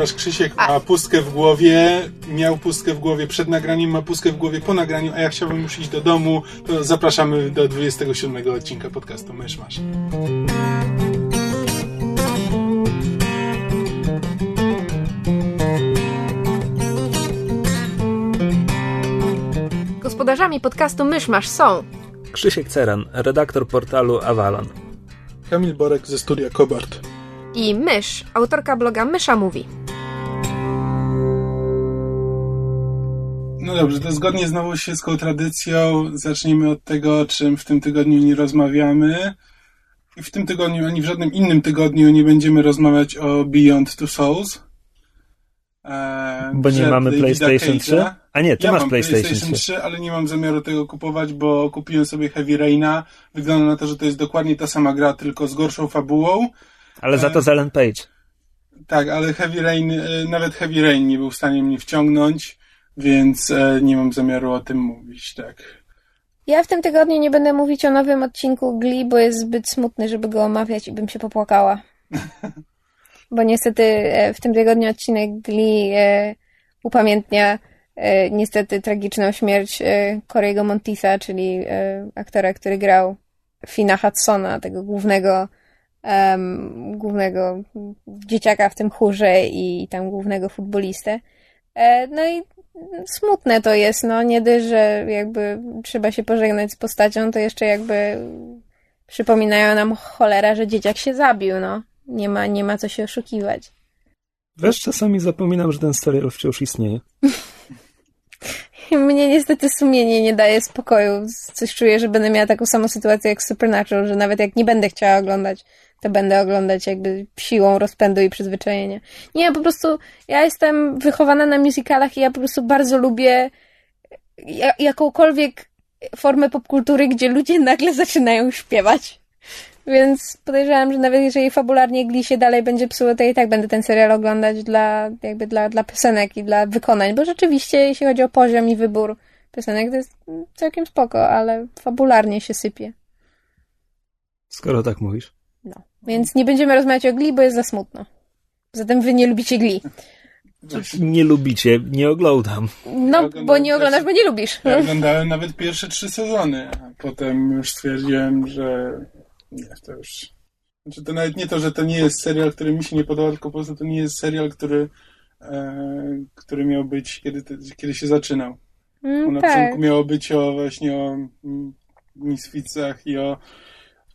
Ponieważ Krzysiek ma pustkę w głowie, miał pustkę w głowie przed nagraniem, ma pustkę w głowie po nagraniu, a ja chciałbym już iść do domu, to zapraszamy do 27 odcinka podcastu Mysz Masz. Gospodarzami podcastu Myszmasz są Krzysiek Ceran, redaktor portalu Avalon. Kamil Borek ze studia Kobart. i Mysz, autorka bloga Mysza Mówi. No dobrze, to zgodnie z nowościelską tradycją zacznijmy od tego, o czym w tym tygodniu nie rozmawiamy. I w tym tygodniu, ani w żadnym innym tygodniu nie będziemy rozmawiać o Beyond Two Souls. E, Bo nie mamy PlayStation Cage'a. 3? A nie, ty ja masz mam PlayStation, PlayStation 3. 3, ale nie mam zamiaru tego kupować, bo kupiłem sobie Heavy Raina. Wygląda na to, że to jest dokładnie ta sama gra, tylko z gorszą fabułą. Ale za to z Ellen Page. Tak, ale Heavy Rain, e, nawet Heavy Rain nie był w stanie mnie wciągnąć, więc e, nie mam zamiaru o tym mówić, tak. Ja w tym tygodniu nie będę mówić o nowym odcinku Glee, bo jest zbyt smutny, żeby go omawiać i bym się popłakała. Bo niestety e, w tym tygodniu odcinek Glee e, upamiętnia niestety tragiczną śmierć Corey'ego Montisa, czyli aktora, który grał Fina Hudsona, tego głównego em, głównego dzieciaka w tym chórze i tam głównego futbolistę. No i smutne to jest, no nie dość, że jakby trzeba się pożegnać z postacią, to jeszcze jakby przypominają nam cholera, że dzieciak się zabił, no. Nie ma, nie ma co się oszukiwać. Wiesz, czasami zapominam, że ten serial wciąż istnieje. Mnie niestety sumienie nie daje spokoju. Coś czuję, że będę miała taką samą sytuację jak Supernatural, że nawet jak nie będę chciała oglądać, to będę oglądać jakby siłą rozpędu i przyzwyczajenia. Nie, po prostu ja jestem wychowana na musicalach i ja po prostu bardzo lubię ja- jakąkolwiek formę popkultury, gdzie ludzie nagle zaczynają śpiewać. Więc podejrzewam, że nawet jeżeli fabularnie Glee się dalej będzie psuło, to i tak będę ten serial oglądać dla, jakby dla, dla piosenek i dla wykonań, bo rzeczywiście, jeśli chodzi o poziom i wybór piosenek, to jest całkiem spoko, ale fabularnie się sypie. Skoro tak mówisz. Więc nie będziemy rozmawiać o Glee, bo jest za smutno. Zatem wy nie lubicie Glee. Nie lubicie, nie oglądam. No, bo nie oglądasz, bo nie lubisz. Ja oglądałem nawet pierwsze trzy sezony, a potem już stwierdziłem, że nie, to już... Znaczy to nawet nie to, że to nie jest serial, który mi się nie podoba, tylko po prostu to nie jest serial, który, e, który miał być, kiedy, kiedy się zaczynał. Mm, na tak. początku miało być o właśnie o mm, misficach i o,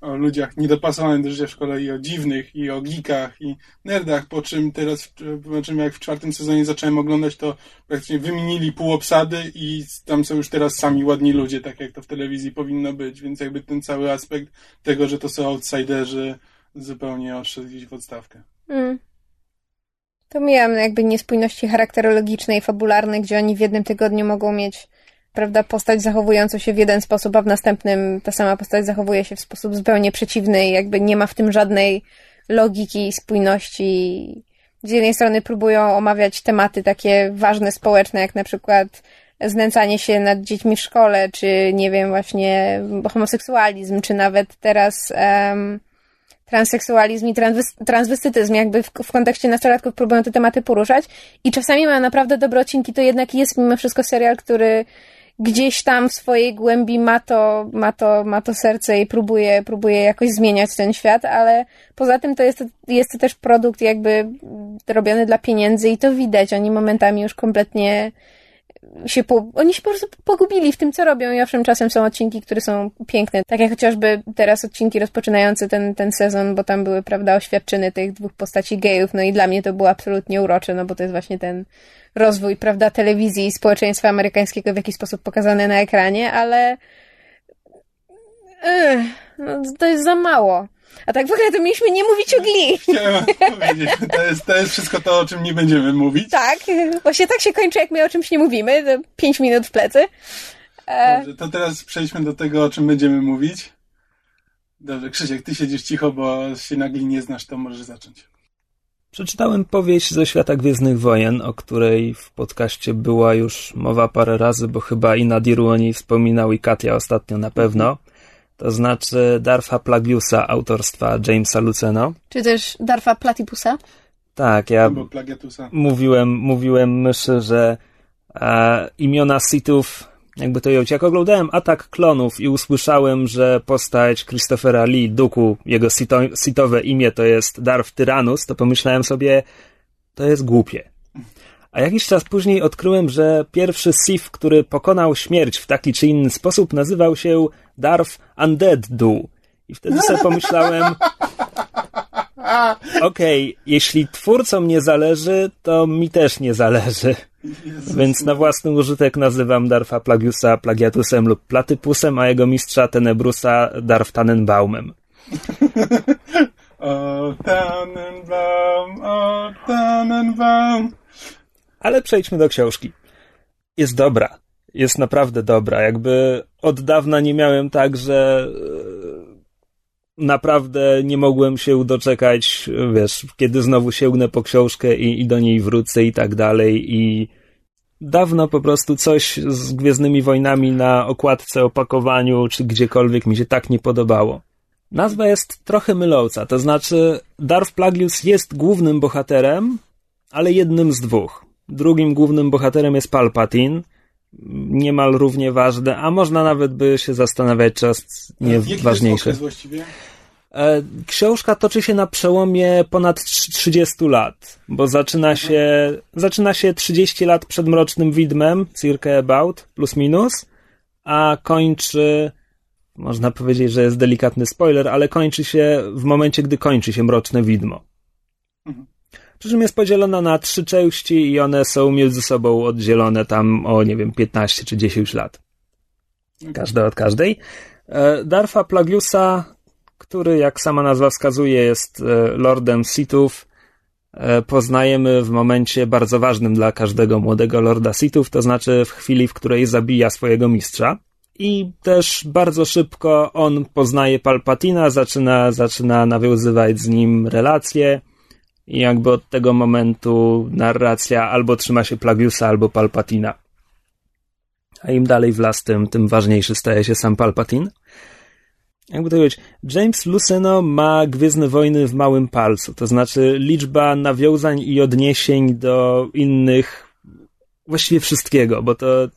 o ludziach niedopasowanych do życia w szkole i o dziwnych i o geekach i nerdach, po czym teraz, po czym jak w czwartym sezonie zacząłem oglądać, to praktycznie wymienili pół obsady i tam są już teraz sami ładni ludzie, tak jak to w telewizji powinno być, więc jakby ten cały aspekt tego, że to są outsiderzy zupełnie odszedł gdzieś w odstawkę. Mm. To miałam jakby niespójności charakterologiczne i fabularne, gdzie oni w jednym tygodniu mogą mieć, prawda, postać zachowującą się w jeden sposób, a w następnym ta sama postać zachowuje się w sposób zupełnie przeciwny jakby nie ma w tym żadnej logiki i spójności. Z jednej strony próbują omawiać tematy takie ważne społeczne, jak na przykład znęcanie się nad dziećmi w szkole, czy nie wiem, właśnie homoseksualizm, czy nawet teraz em, transseksualizm i transwes- transwestytyzm, jakby w, w kontekście nastolatków próbują te tematy poruszać i czasami mają naprawdę dobre odcinki, to jednak jest mimo wszystko serial, który gdzieś tam w swojej głębi ma to, ma to, ma to serce i próbuje, próbuje jakoś zmieniać ten świat, ale poza tym to jest, jest to też produkt jakby robiony dla pieniędzy i to widać, oni momentami już kompletnie się po, oni się po prostu pogubili w tym, co robią. I owszem, czasem są odcinki, które są piękne, tak jak chociażby teraz odcinki rozpoczynające ten, ten sezon, bo tam były, prawda, oświadczyny tych dwóch postaci gejów, no i dla mnie to było absolutnie urocze, no bo to jest właśnie ten rozwój, prawda, telewizji i społeczeństwa amerykańskiego w jakiś sposób pokazane na ekranie, ale Ech, no, to jest za mało. A tak w ogóle to mieliśmy nie mówić o Glee. Chciałem powiedzieć, to jest, to jest wszystko to, o czym nie będziemy mówić. Tak, właśnie tak się kończy, jak my o czymś nie mówimy. To pięć minut w plecy. E, Dobrze, to teraz przejdźmy do tego, o czym będziemy mówić. Dobrze, Krzysiek, ty siedzisz cicho, bo się na Glee nie znasz, to możesz zacząć. Przeczytałem powieść ze świata Gwiezdnych Wojen, o której w podcaście była już mowa parę razy, bo chyba i Nadiru o niej wspominał i Katia ostatnio na pewno. To znaczy Darfa Plagiusa autorstwa Jamesa Luceno. czy też Darfa Platypusa. Tak, ja mówiłem, mówiłem myszy, że e, imiona Sithów, jakby to jąć. Jak oglądałem Atak Klonów i usłyszałem, że postać Christophera Lee, Duku, jego sito, sitowe imię to jest Darth Tyrannus, to pomyślałem sobie, to jest głupie. A jakiś czas później odkryłem, że pierwszy Sith, który pokonał śmierć w taki czy inny sposób, nazywał się Darth Undead Du. I wtedy sobie pomyślałem, okej, jeśli twórcom nie zależy, to mi też nie zależy. Jezus. Więc na własny użytek nazywam Darfa Plagiusa Plagiatusem lub Platypusem, a jego mistrza Tenebrusa Darf Tannenbaumem. O Tannenbaum, o Tannenbaum. Ale przejdźmy do książki. Jest dobra. Jest naprawdę dobra. Jakby od dawna nie miałem tak, że e, naprawdę nie mogłem się doczekać, wiesz, kiedy znowu sięgnę po książkę i, i do niej wrócę i tak dalej i dawno po prostu coś z Gwiezdnymi Wojnami na okładce, opakowaniu czy gdziekolwiek mi się tak nie podobało. Nazwa jest trochę myląca, to znaczy Darth Plagueis jest głównym bohaterem, ale jednym z dwóch. Drugim głównym bohaterem jest Palpatine, niemal równie ważny, a można nawet by się zastanawiać, czy nie Jaki ważniejszy. właściwie? E, Książka toczy się na przełomie ponad trz- 30 lat, bo zaczyna się, zaczyna się 30 lat przed Mrocznym Widmem, circa about, plus minus, a kończy, można powiedzieć, że jest delikatny spoiler, ale kończy się w momencie, gdy kończy się Mroczne Widmo. Mhm. Przy czym jest podzielona na trzy części i one są między sobą oddzielone tam o, nie wiem, 15 czy 10 lat. Każda od każdej. E, Darfa Plagiusa, który, jak sama nazwa wskazuje, jest e, lordem Sithów, e, poznajemy w momencie bardzo ważnym dla każdego młodego lorda Sithów, to znaczy w chwili, w której zabija swojego mistrza. I też bardzo szybko on poznaje Palpatina, zaczyna, zaczyna nawiązywać z nim relacje. I jakby od tego momentu narracja albo trzyma się Plagiusa, albo Palpatina. A im dalej w las, tym, tym ważniejszy staje się sam Palpatine. Jakby to powiedzieć, James Luceno ma Gwiezdne Wojny w małym palcu, to znaczy liczba nawiązań i odniesień do innych, właściwie wszystkiego, bo to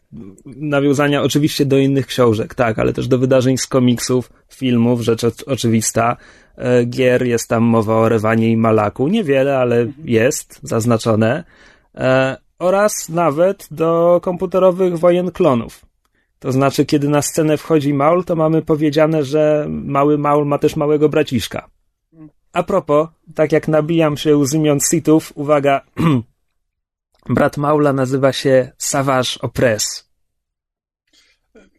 nawiązania oczywiście do innych książek, tak, ale też do wydarzeń z komiksów, filmów, rzecz oczywista, e, gier, jest tam mowa o Rewanie i Malaku, niewiele, ale jest zaznaczone, e, oraz nawet do komputerowych wojen klonów. To znaczy, kiedy na scenę wchodzi Maul, to mamy powiedziane, że mały Maul ma też małego braciszka. A propos, tak jak nabijam się z imion Sithów, uwaga, brat Maula nazywa się Savage Opress.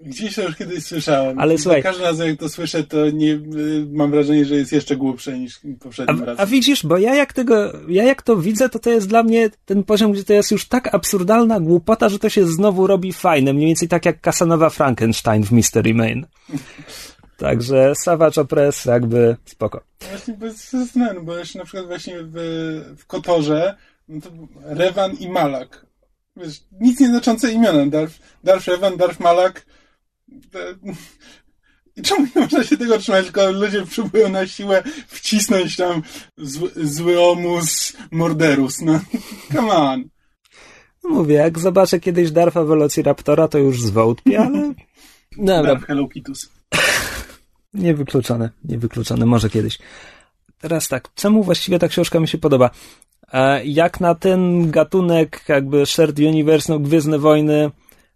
Gdzieś to już kiedyś słyszałem. Ale Za słuchaj- każdym razem jak to słyszę, to nie, y, mam wrażenie, że jest jeszcze głupsze niż poprzednim A, razem. a widzisz, bo ja jak tego, ja jak to widzę, to to jest dla mnie ten poziom, gdzie to jest już tak absurdalna głupota, że to się znowu robi fajne. Mniej więcej tak jak Kasanowa Frankenstein w Mystery Main. Także Savage Opress jakby spoko. Właśnie bez względu, bo jeszcze na przykład właśnie w, w Kotorze no to Rewan i Malak. Wiesz, nic nieznaczące imiona. Darf, Darf Rewan, Darf Malak. I czemu nie można się tego trzymać, tylko ludzie próbują na siłę wcisnąć tam zły, zły omus Morderus. No, come on. No Mówię, jak zobaczę kiedyś Darfa Velociraptora, to już zwątpię, ale... Dobra, Darf Hello Kitus. niewykluczone, niewykluczone, może kiedyś. Teraz tak, czemu właściwie ta książka mi się podoba? E, Jak na ten gatunek, jakby Shared Universe, no Gwiezdne Wojny,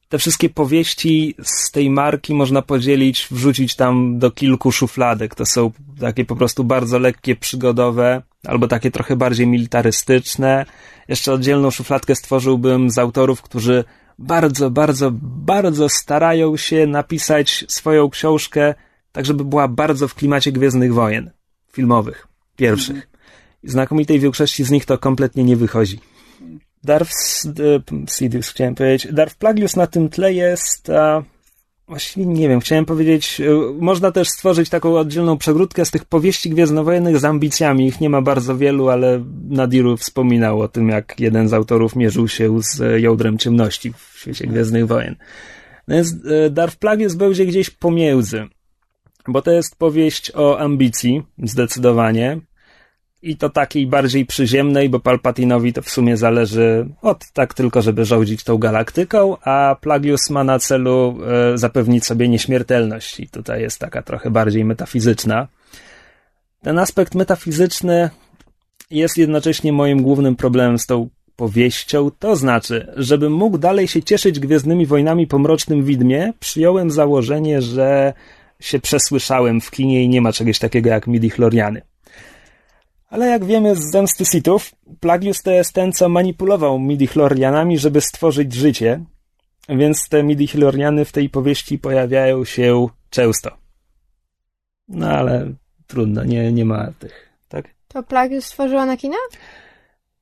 te wszystkie powieści z tej marki można podzielić, wrzucić tam do kilku szufladek. To są takie po prostu bardzo lekkie, przygodowe, albo takie trochę bardziej militarystyczne. Jeszcze oddzielną szufladkę stworzyłbym z autorów, którzy bardzo, bardzo, bardzo starają się napisać swoją książkę tak, żeby była bardzo w klimacie Gwiezdnych Wojen. filmowych, pierwszych. Znakomitej większości z nich to kompletnie nie wychodzi. Darth Sidious chciałem powiedzieć. Darth Plagueis na tym tle jest a, właściwie nie wiem, chciałem powiedzieć, e, można też stworzyć taką oddzielną przegródkę z tych powieści gwiezdnowojennych z ambicjami. Ich nie ma bardzo wielu, ale Nadiru wspominał o tym, jak jeden z autorów mierzył się z jądrem ciemności w świecie Gwiezdnych Wojen. No więc e, Darth Plagueis będzie gdzieś pomiędzy, bo to jest powieść o ambicji, zdecydowanie, i to takiej bardziej przyziemnej, bo Palpatinowi to w sumie zależy od tak tylko, żeby rządzić tą galaktyką, a Plagius ma na celu e, zapewnić sobie nieśmiertelność i tutaj jest taka trochę bardziej metafizyczna. Ten aspekt metafizyczny jest jednocześnie moim głównym problemem z tą powieścią, to znaczy, żebym mógł dalej się cieszyć Gwiezdnymi Wojnami po Mrocznym Widmie, przyjąłem założenie, że się przesłyszałem w kinie i nie ma czegoś takiego jak midi-chloriany. Ale jak wiemy z Zemsty Sithów, Plagius to jest ten, co manipulował midi-chlorianami, żeby stworzyć życie, więc te midi-chloriany w tej powieści pojawiają się często. No ale trudno, nie, nie ma tych, tak? To Plagius stworzył Anakina?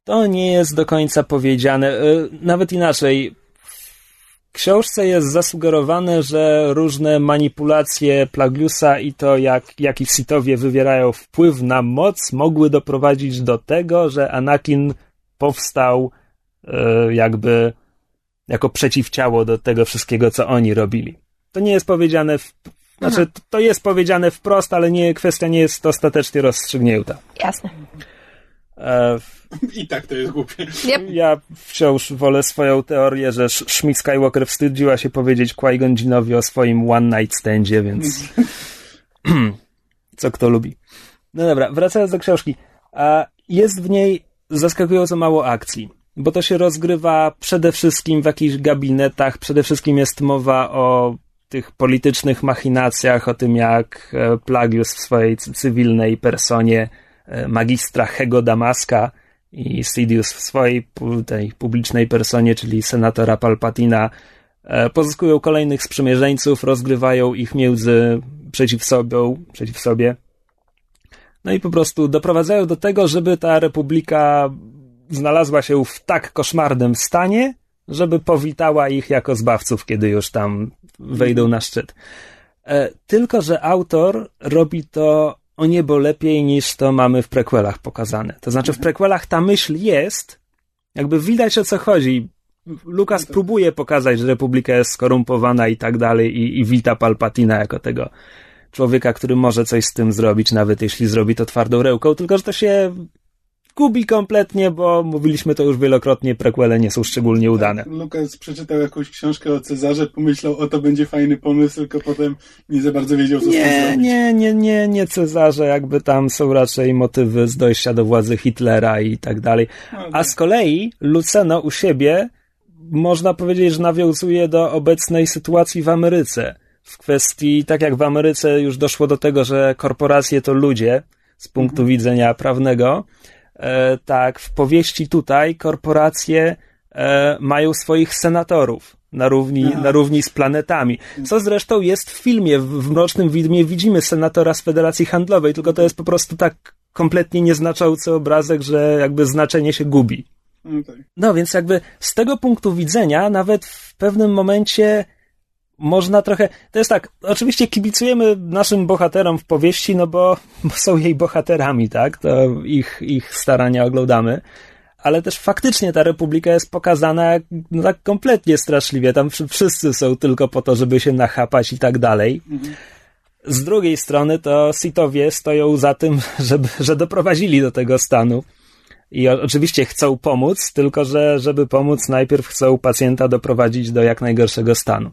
To nie jest do końca powiedziane. E, nawet inaczej książce jest zasugerowane, że różne manipulacje Plagiusa i to, jak, jaki Sithowie wywierają wpływ na moc, mogły doprowadzić do tego, że Anakin powstał e, jakby jako przeciwciało do tego wszystkiego, co oni robili. To nie jest powiedziane w, znaczy, to jest powiedziane wprost, ale nie, kwestia nie jest ostatecznie rozstrzygnięta. Jasne. E, I tak to jest głupie. Yep. Ja wciąż wolę swoją teorię, że Schmidt Skywalker wstydziła się powiedzieć Qui-Gon Jinnowi o swoim one night standzie, więc co kto lubi. No dobra, wracając do książki. A jest w niej zaskakująco mało akcji, bo to się rozgrywa przede wszystkim w jakichś gabinetach, przede wszystkim jest mowa o tych politycznych machinacjach, o tym jak e, Plagius w swojej cywilnej personie magistra Hego Damaska i Sidious w swojej tej publicznej personie, czyli senatora Palpatina, e, pozyskują kolejnych sprzymierzeńców, rozgrywają ich między przeciw sobie, przeciw sobie. No i po prostu doprowadzają do tego, żeby ta republika znalazła się w tak koszmarnym stanie, żeby powitała ich jako zbawców, kiedy już tam wejdą na szczyt. E, tylko, że autor robi to o niebo lepiej niż to mamy w prequelach pokazane. To znaczy w prequelach ta myśl jest, jakby widać o co chodzi. Lukas próbuje pokazać, że Republika jest skorumpowana i tak dalej i, i wita Palpatina jako tego człowieka, który może coś z tym zrobić, nawet jeśli zrobi to twardą ręką, tylko że to się gubi kompletnie, bo mówiliśmy to już wielokrotnie, prequele nie są szczególnie udane. Tak, Lukas przeczytał jakąś książkę o Cezarze, pomyślał, o to będzie fajny pomysł, tylko potem nie za bardzo wiedział, co nie, z tym zrobić. Nie, nie, nie, nie Cezarze, jakby tam są raczej motywy z dojścia do władzy Hitlera i tak dalej. No, A tak. z kolei Luceno u siebie można powiedzieć, że nawiązuje do obecnej sytuacji w Ameryce. W kwestii, tak jak w Ameryce już doszło do tego, że korporacje to ludzie z punktu mhm. widzenia prawnego, tak, w powieści tutaj korporacje e, mają swoich senatorów na równi, na równi z planetami. Co zresztą jest w filmie, w Mrocznym Widmie widzimy senatora z Federacji Handlowej, tylko to jest po prostu tak kompletnie nieznaczący obrazek, że jakby znaczenie się gubi. No więc jakby z tego punktu widzenia nawet w pewnym momencie można trochę. To jest tak, oczywiście kibicujemy naszym bohaterom w powieści, no bo, bo są jej bohaterami, tak? To ich, ich starania oglądamy. Ale też faktycznie ta republika jest pokazana no tak kompletnie straszliwie. Tam wszyscy są tylko po to, żeby się nachapać i tak dalej. Z drugiej strony to Sitowie stoją za tym, żeby, że doprowadzili do tego stanu. I oczywiście chcą pomóc, tylko że żeby pomóc, najpierw chcą pacjenta doprowadzić do jak najgorszego stanu.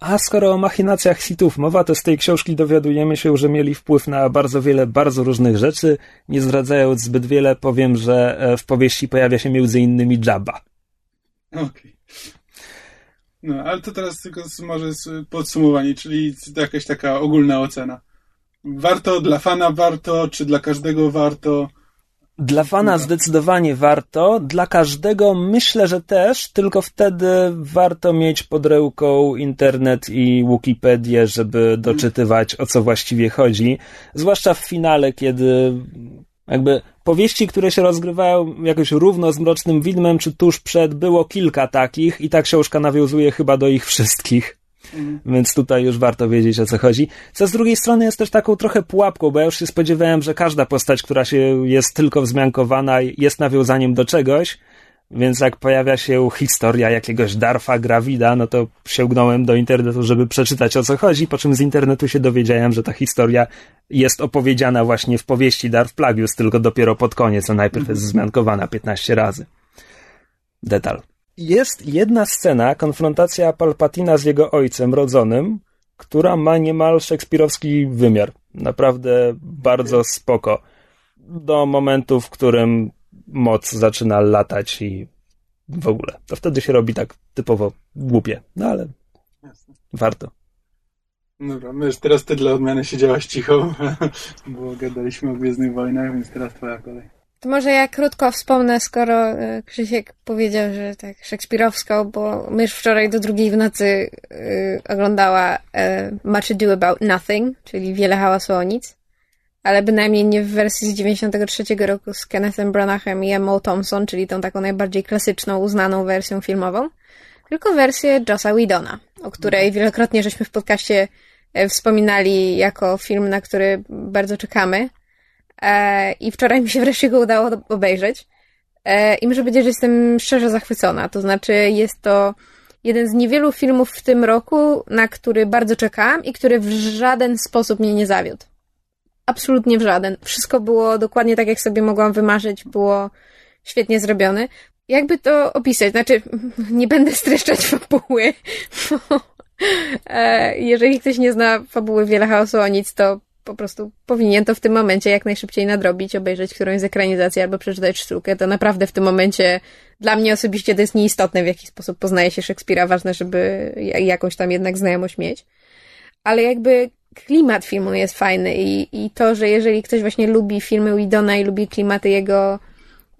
A skoro o machinacjach Sithów mowa, to z tej książki dowiadujemy się, że mieli wpływ na bardzo wiele, bardzo różnych rzeczy. Nie zdradzając zbyt wiele, powiem, że e, w powieści pojawia się między innymi Jabba. Okej. Okay. No, ale to teraz tylko może podsumowanie, czyli jakaś taka ogólna ocena. Warto, dla fana warto, czy dla każdego warto? Dla fana zdecydowanie warto, dla każdego myślę, że też, tylko wtedy warto mieć pod ręką internet i Wikipedię, żeby doczytywać o co właściwie chodzi. Zwłaszcza w finale, kiedy jakby powieści, które się rozgrywają jakoś równo z Mrocznym Widmem, czy tuż przed, było kilka takich i ta książka nawiązuje chyba do ich wszystkich. Mhm. Więc tutaj już warto wiedzieć o co chodzi. Co z drugiej strony jest też taką trochę pułapką, bo ja już się spodziewałem, że każda postać, która się jest tylko wzmiankowana, jest nawiązaniem do czegoś. Więc jak pojawia się historia jakiegoś Darfa Gravida, no to sięgnąłem do internetu, żeby przeczytać o co chodzi, po czym z internetu się dowiedziałem, że ta historia jest opowiedziana właśnie w powieści Darf Plagius, tylko dopiero pod koniec, a najpierw jest wzmiankowana 15 razy. Detal. Jest jedna scena, konfrontacja Palpatina z jego ojcem rodzonym, która ma niemal szekspirowski wymiar. Naprawdę bardzo spoko. Do momentu, w którym moc zaczyna latać i w ogóle. To wtedy się robi tak typowo głupie. No ale Jasne. warto. Dobra, my już teraz ty dla odmiany siedziałaś cicho, bo gadaliśmy o Gwiezdnych Wojnach, więc teraz twoja kolej. To może ja krótko wspomnę, skoro e, Krzysiek powiedział, że tak szekspirowsko, bo mysz wczoraj do drugiej w nocy y, oglądała y, Much Ado About Nothing, czyli Wiele hałasu o nic, ale bynajmniej nie w wersji z 93 roku z Kennethem Branaghem i Emma Thompson, czyli tą taką najbardziej klasyczną, uznaną wersją filmową, tylko wersję Jossa Whedona, o której wielokrotnie żeśmy w podcaście wspominali jako film, na który bardzo czekamy. E, I wczoraj mi się wreszcie go udało obejrzeć. E, I muszę powiedzieć, że jestem szczerze zachwycona. To znaczy, jest to jeden z niewielu filmów w tym roku, na który bardzo czekałam i który w żaden sposób mnie nie zawiódł. Absolutnie w żaden. Wszystko było dokładnie tak, jak sobie mogłam wymarzyć, było świetnie zrobione. Jakby to opisać? Znaczy, nie będę streszczać fabuły, e, jeżeli ktoś nie zna fabuły Wiele Chaosu o nic, to po prostu powinien to w tym momencie jak najszybciej nadrobić, obejrzeć którąś z ekranizacji albo przeczytać sztukę. To naprawdę w tym momencie dla mnie osobiście to jest nieistotne, w jaki sposób poznaje się Szekspira. Ważne, żeby jakąś tam jednak znajomość mieć. Ale jakby klimat filmu jest fajny i, i to, że jeżeli ktoś właśnie lubi filmy Widona i lubi klimaty jego,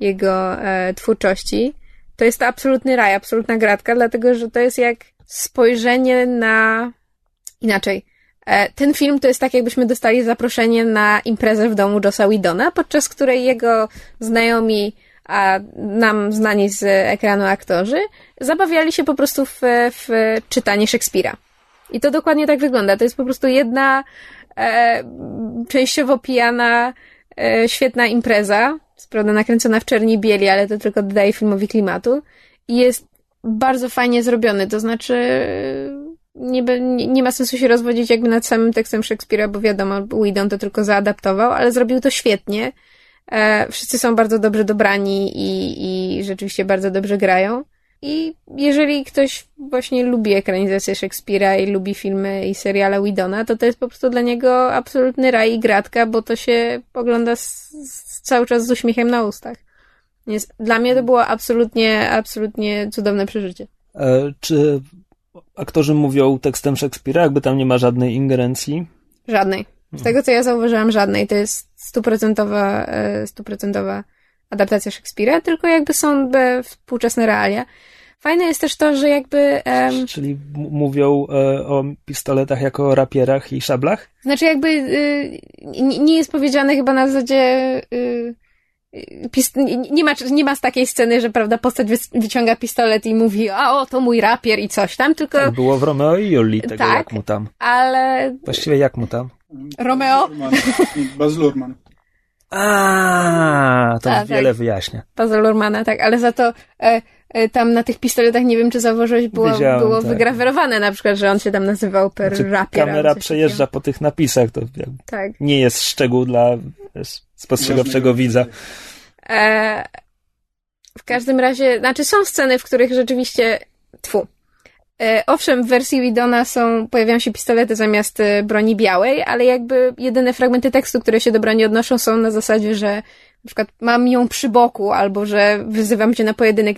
jego e, twórczości, to jest to absolutny raj, absolutna gratka, dlatego że to jest jak spojrzenie na inaczej ten film to jest tak, jakbyśmy dostali zaproszenie na imprezę w domu Josa Widona, podczas której jego znajomi, a nam znani z ekranu aktorzy, zabawiali się po prostu w, w czytanie Szekspira. I to dokładnie tak wygląda. To jest po prostu jedna e, częściowo pijana, e, świetna impreza, prawda nakręcona w czerni bieli, ale to tylko dodaje filmowi klimatu. I jest bardzo fajnie zrobiony, to znaczy nie, nie ma sensu się rozwodzić jakby nad samym tekstem Szekspira, bo wiadomo, Whedon to tylko zaadaptował, ale zrobił to świetnie. E, wszyscy są bardzo dobrze dobrani i, i rzeczywiście bardzo dobrze grają. I jeżeli ktoś właśnie lubi ekranizację Szekspira i lubi filmy i seriale Widona, to to jest po prostu dla niego absolutny raj i gratka, bo to się ogląda z, z, cały czas z uśmiechem na ustach. Więc dla mnie to było absolutnie, absolutnie cudowne przeżycie. E, czy aktorzy mówią tekstem Szekspira, jakby tam nie ma żadnej ingerencji? Żadnej. Z tego, co ja zauważyłam, żadnej. To jest stuprocentowa, e, stuprocentowa adaptacja Szekspira, tylko jakby są współczesne realia. Fajne jest też to, że jakby... Um, Czyli mówią e, o pistoletach jako o rapierach i szablach? Znaczy jakby y, nie jest powiedziane chyba na zasadzie... Y, nie ma, nie ma z takiej sceny, że prawda, postać wyciąga pistolet i mówi, a o, to mój rapier i coś tam, tylko... Tak było w Romeo i Juli, tego tak, jak mu tam. ale... Właściwie jak mu tam? Romeo? Baz Luhrmann. A, to a, wiele tak. wyjaśnia. Baz Luhrmana, tak, ale za to e, e, tam na tych pistoletach, nie wiem czy zauważyłeś, było, było tak. wygrawerowane na przykład, że on się tam nazywał per znaczy, rapier. Kamera przejeżdża po tych napisach, to tak. nie jest szczegół dla spostrzegawczego widza. E, w każdym razie, znaczy są sceny, w których rzeczywiście, tfu. E, owszem, w wersji Widona są, pojawiają się pistolety zamiast e, broni białej, ale jakby jedyne fragmenty tekstu, które się do broni odnoszą są na zasadzie, że na przykład mam ją przy boku, albo że wyzywam cię na pojedynek.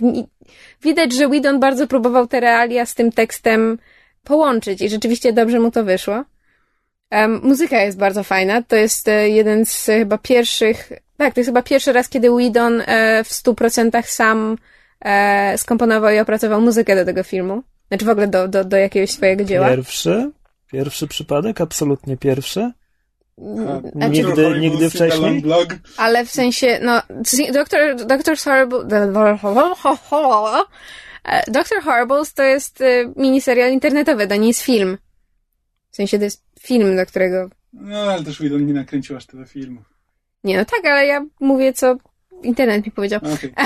Widać, że Widon bardzo próbował te realia z tym tekstem połączyć i rzeczywiście dobrze mu to wyszło. Um, muzyka jest bardzo fajna. To jest e, jeden z chyba pierwszych Tak, to jest chyba pierwszy raz, kiedy Whedon e, w 100% sam e, skomponował i opracował muzykę do tego filmu. Znaczy w ogóle do, do, do jakiegoś swojego dzieła. Pierwszy? Pierwszy przypadek? Absolutnie pierwszy? Mm, A, znaczy, Nigdy- Horrible nigdy wcześniej? Blog. Ale w sensie, no, Doctor, Doctor's Horrible, e, Doctor Horribles to jest e, miniserial internetowy, to nie jest film. W sensie to jest film, do którego, No, ale też Whedon nie nakręcił aż tyle filmów. nie no tak, ale ja mówię, co internet mi powiedział. Okej.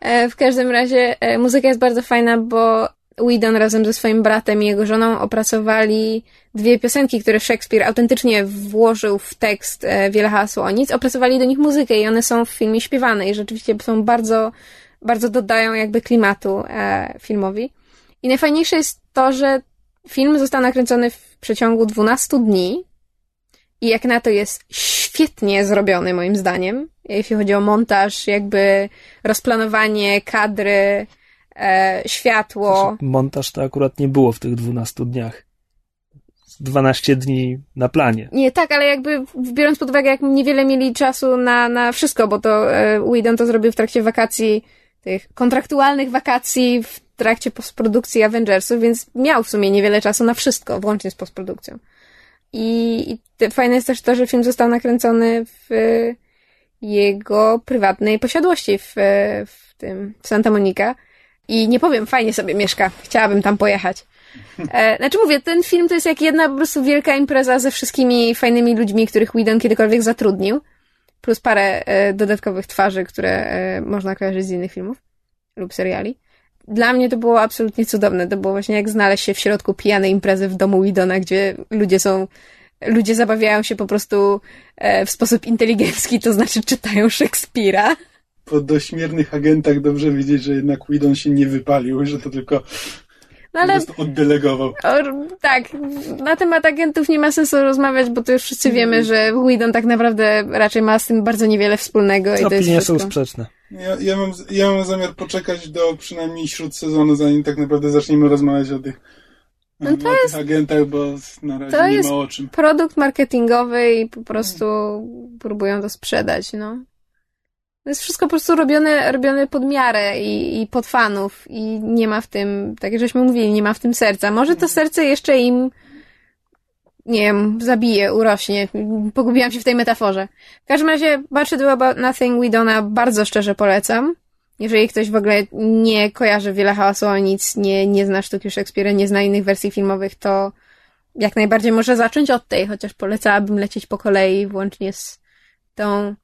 E, W każdym razie e, muzyka jest bardzo fajna, bo Whedon razem ze swoim bratem i jego żoną opracowali dwie piosenki, które Shakespeare autentycznie włożył w tekst e, Wiele hałasu o nic. Opracowali do nich muzykę i one są w filmie śpiewane i rzeczywiście są bardzo, bardzo dodają jakby klimatu filmowi. I najfajniejsze jest to, że film został nakręcony w przeciągu 12 dni i jak na to jest świetnie zrobiony moim zdaniem, jeśli chodzi o montaż, jakby rozplanowanie kadry, e, światło. Znaczy, Montaż to akurat nie było w tych 12 dniach. 12 dni na planie. Nie, tak, ale jakby biorąc pod uwagę, jak niewiele mieli czasu na, na wszystko, bo to e, Whedon to zrobił w trakcie wakacji, tych kontraktualnych wakacji w trakcie postprodukcji Avengersów, więc miał w sumie niewiele czasu na wszystko, włącznie z postprodukcją. I, i te- fajne jest też to, że film został nakręcony w jego prywatnej posiadłości w, w tym, w Santa Monica. I nie powiem, fajnie sobie mieszka. Chciałabym tam pojechać. E, znaczy mówię, ten film to jest jak jedna po prostu wielka impreza ze wszystkimi fajnymi ludźmi, których Whedon kiedykolwiek zatrudnił. Plus parę e, dodatkowych twarzy, które e, można kojarzyć z innych filmów lub seriali. Dla mnie to było absolutnie cudowne. To było właśnie jak znaleźć się w środku pijanej imprezy w domu Whedona, gdzie ludzie są, ludzie zabawiają się po prostu e, w sposób inteligencki, to znaczy czytają Szekspira. Po dośmiernych agentach dobrze wiedzieć, że jednak Whedon się nie wypalił, że to tylko No po ale prostu oddelegował. O, tak, na temat agentów nie ma sensu rozmawiać, bo to już wszyscy wiemy, że Whedon tak naprawdę raczej ma z tym bardzo niewiele wspólnego i to jest Opinie są wszystko. sprzeczne. Ja, ja, mam, ja mam zamiar poczekać do przynajmniej śródsezonu, zanim tak naprawdę zaczniemy rozmawiać o tych, No o tych agentach, bo na razie to nie jest- ma o czym. Produkt marketingowy i po prostu próbują to sprzedać, no. To jest wszystko po prostu robione, robione pod miarę i, i pod fanów i nie ma w tym, tak jak żeśmy mówili, nie ma w tym serca. Może to serce jeszcze im nie wiem, zabije, urośnie. Pogubiłam się w tej metaforze. W każdym razie Do About Nothing Widona bardzo szczerze polecam. Jeżeli ktoś w ogóle nie kojarzy wiele hałasu o nic, nie, nie zna sztuki Szekspira, nie zna innych wersji filmowych, to jak najbardziej może zacząć od tej, chociaż polecałabym lecieć po kolei, włącznie z tą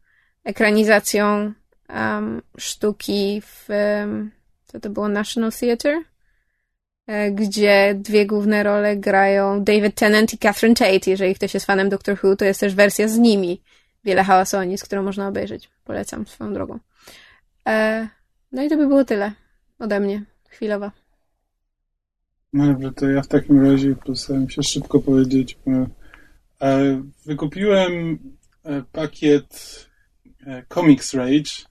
ekranizacją um, sztuki w, um, co to było, National Theatre? E, gdzie dwie główne role grają David Tennant i Catherine Tate. Jeżeli ktoś jest fanem Doctor Who, to jest też wersja z nimi. Wiele hałasu o nic, którą można obejrzeć. Polecam swoją drogą. E, no i to by było tyle ode mnie. Chwilowa. No dobrze, to ja w takim razie postaram się szybko powiedzieć. e, Wykupiłem pakiet Comics Rage.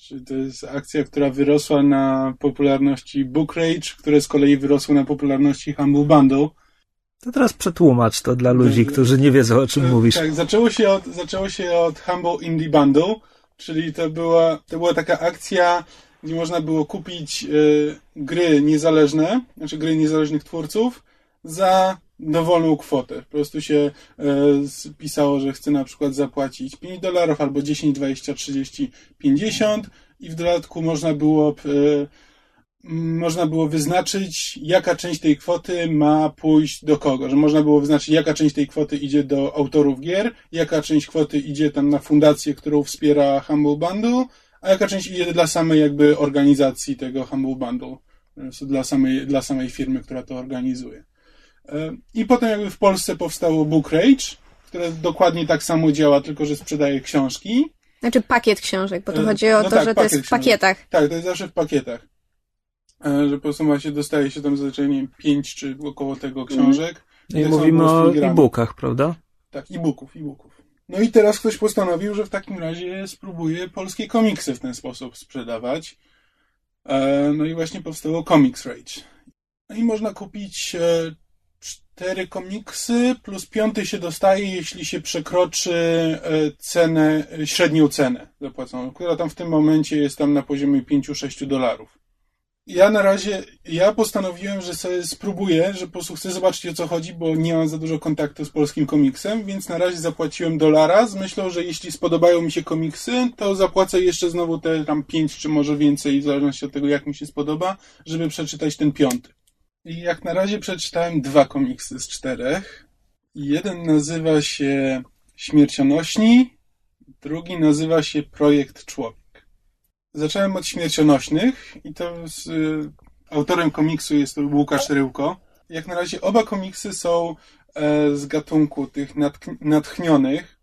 Czyli to jest akcja, która wyrosła na popularności Book Rage, które z kolei wyrosły na popularności Humble Bundle. To teraz przetłumacz to dla ludzi, którzy nie wiedzą, o czym E, mówisz. Tak, zaczęło się od, zaczęło się od Humble Indie Bundle, czyli to była, to była taka akcja, gdzie można było kupić e, gry niezależne, znaczy gry niezależnych twórców za dowolną kwotę. Po prostu się e, z- pisało, że chce na przykład zapłacić 5 dolarów albo 10, 20, 30, 50 i w dodatku można było e, można było wyznaczyć, jaka część tej kwoty ma pójść do kogo. Że można było wyznaczyć, jaka część tej kwoty idzie do autorów gier, jaka część kwoty idzie tam na fundację, którą wspiera Humble Bundle, a jaka część idzie dla samej jakby organizacji tego Humble Bundle. Dla samej, dla samej firmy, która to organizuje. I potem jakby w Polsce powstało Book Rage, które dokładnie tak samo działa, tylko że sprzedaje książki. Znaczy pakiet książek, bo tu E, chodzi o no to, tak, że to jest w książek. pakietach. Tak, to jest zawsze w pakietach. E, Że po prostu się, dostaje się tam zazwyczaj nie pięć czy około tego książek. No I tak mówimy o e-bookach, prawda? Tak, e-booków, e-booków. No i teraz ktoś postanowił, że w takim razie spróbuje polskie komiksy w ten sposób sprzedawać. E, No i właśnie powstało Comics Rage. No i można kupić cztery komiksy, plus piąty się dostaje, jeśli się przekroczy e, cenę, e, średnią cenę zapłaconą, która tam w tym momencie jest tam na poziomie 5-6 dolarów. Ja na razie, ja postanowiłem, że sobie spróbuję, że po prostu chcę zobaczyć o co chodzi, bo nie mam za dużo kontaktu z polskim komiksem, więc na razie zapłaciłem dolara z myślą, że jeśli spodobają mi się komiksy, to zapłacę jeszcze znowu te tam pięć czy może więcej, w zależności od tego jak mi się spodoba, żeby przeczytać ten piąty. I jak na razie przeczytałem dwa komiksy z czterech. Jeden nazywa się Śmiercionośni, drugi nazywa się Projekt Człowiek. Zacząłem od Śmiercionośnych i to z y, autorem komiksu jest Łukasz Ryłko. Jak na razie oba komiksy są e, z gatunku tych natchnionych.